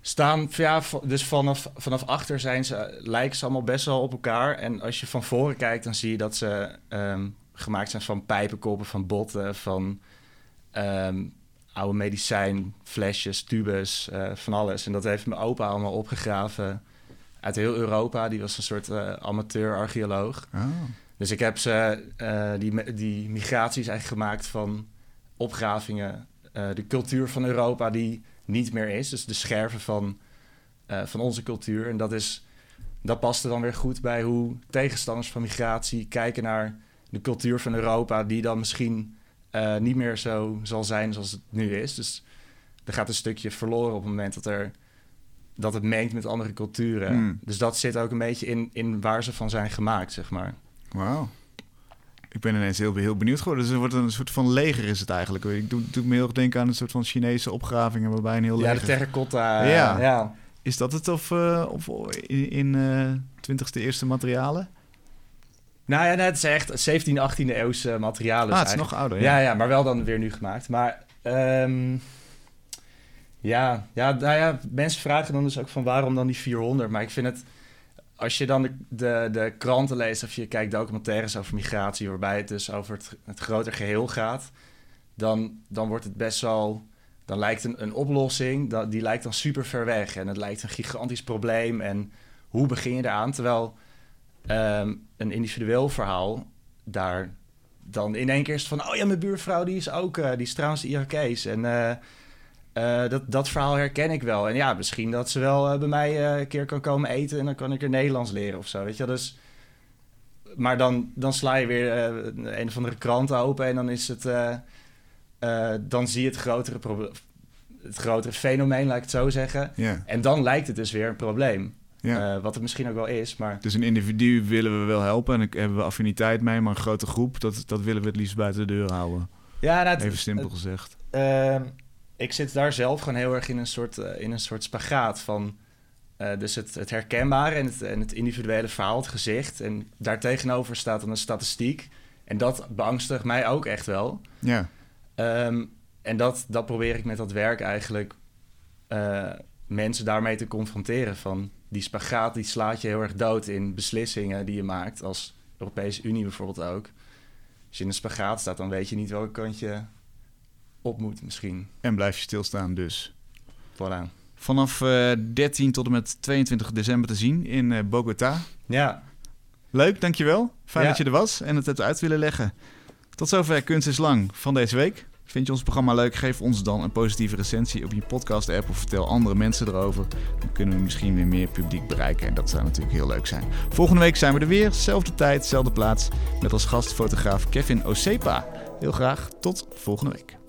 Staan, ja, dus vanaf, vanaf achter zijn ze, lijken ze allemaal best wel op elkaar. En als je van voren kijkt, dan zie je dat ze ehm, gemaakt zijn van pijpenkoppen, van botten, van ehm, oude medicijn, flesjes, tubes, eh, van alles. En dat heeft mijn opa allemaal opgegraven uit heel Europa. Die was een soort eh, amateur-archeoloog. Oh. Dus ik heb ze, eh, die, die migraties eigenlijk gemaakt van opgravingen. de cultuur van Europa die niet meer is. Dus de scherven van, van onze cultuur. En dat, is, dat paste dan weer goed bij hoe tegenstanders van migratie kijken naar de cultuur van Europa. Die dan misschien eh, niet meer zo zal zijn zoals het nu is. Dus er gaat een stukje verloren op het moment dat, er, dat het mengt met andere culturen. Hmm. Dus dat zit ook een beetje in, in waar ze van zijn gemaakt, zeg maar. Wauw. Ik ben ineens heel, heel benieuwd geworden. Dus er wordt een soort van leger is het eigenlijk. Ik doe, doe me heel erg denken aan een soort van Chinese opgravingen waarbij een heel Ja, de leger... terracotta. Ja. Ja. ja. Is dat het of, eh, of in, in eh 20e eerste materialen? Nou ja, nee, het is echt 17e, 18e eeuwse materialen. ah, het is eigenlijk. nog ouder. Ja. Ja. ja, maar wel dan weer nu gemaakt. Maar ehm, ja, ja, nou ja, mensen vragen dan dus ook van waarom dan die 400. Maar ik vind het, als je dan de, de, de kranten leest of je kijkt documentaires over migratie, waarbij het dus over het, het groter geheel gaat, dan, dan wordt het best wel, dan lijkt een, een oplossing, dat, die lijkt dan super ver weg. En het lijkt een gigantisch probleem. En hoe begin je eraan? Terwijl ehm, een individueel verhaal daar dan in één keer is van... oh ja, mijn buurvrouw die is ook, eh, die is trouwens Irakees. En eh, eh, dat, dat verhaal herken ik wel. En ja, misschien dat ze wel bij mij een keer kan komen eten... en dan kan ik er Nederlands leren of zo, weet je. Dus, maar dan, dan sla je weer een of andere krant open... en dan is het... dan zie je het grotere, proble- het grotere fenomeen, laat ik het zo zeggen. En dan lijkt het dus weer een probleem. Ja. Eh, wat het misschien ook wel is, maar... Dus een individu willen we wel helpen en daar hebben we affiniteit mee, maar een grote groep, dat, dat willen we het liefst buiten de deur houden. Ja, nou, Even simpel gezegd. Ehm, ik zit daar zelf gewoon heel erg in een soort, eh, in een soort spagaat van... eh, dus het, het herkenbare en het, en het individuele verhaal, het gezicht. En daartegenover staat dan een statistiek. En dat beangstigt mij ook echt wel. Ja, Ehm, en dat, dat probeer ik met dat werk eigenlijk mensen daarmee te confronteren. Van die spagaat die slaat je heel erg dood in beslissingen die je maakt. Als Europese Unie bijvoorbeeld ook. Als je in een spagaat staat, dan weet je niet welke kant je op moet misschien. en blijf je stilstaan dus. Voilà. Vanaf eh 13 tot en met 22 december te zien in eh, Bogota. Ja, Leuk, dankjewel. Fijn Ja. dat je er was en het hebt uit willen leggen. Tot zover Kunst is Lang van deze week. Vind je ons programma leuk? Geef ons dan een positieve recensie op je podcast-app of vertel andere mensen erover. Dan kunnen we misschien weer meer publiek bereiken en dat zou natuurlijk heel leuk zijn. Volgende week zijn we er weer, zelfde tijd, zelfde plaats, met als gastfotograaf Kevin Osepa. Heel graag, tot volgende week.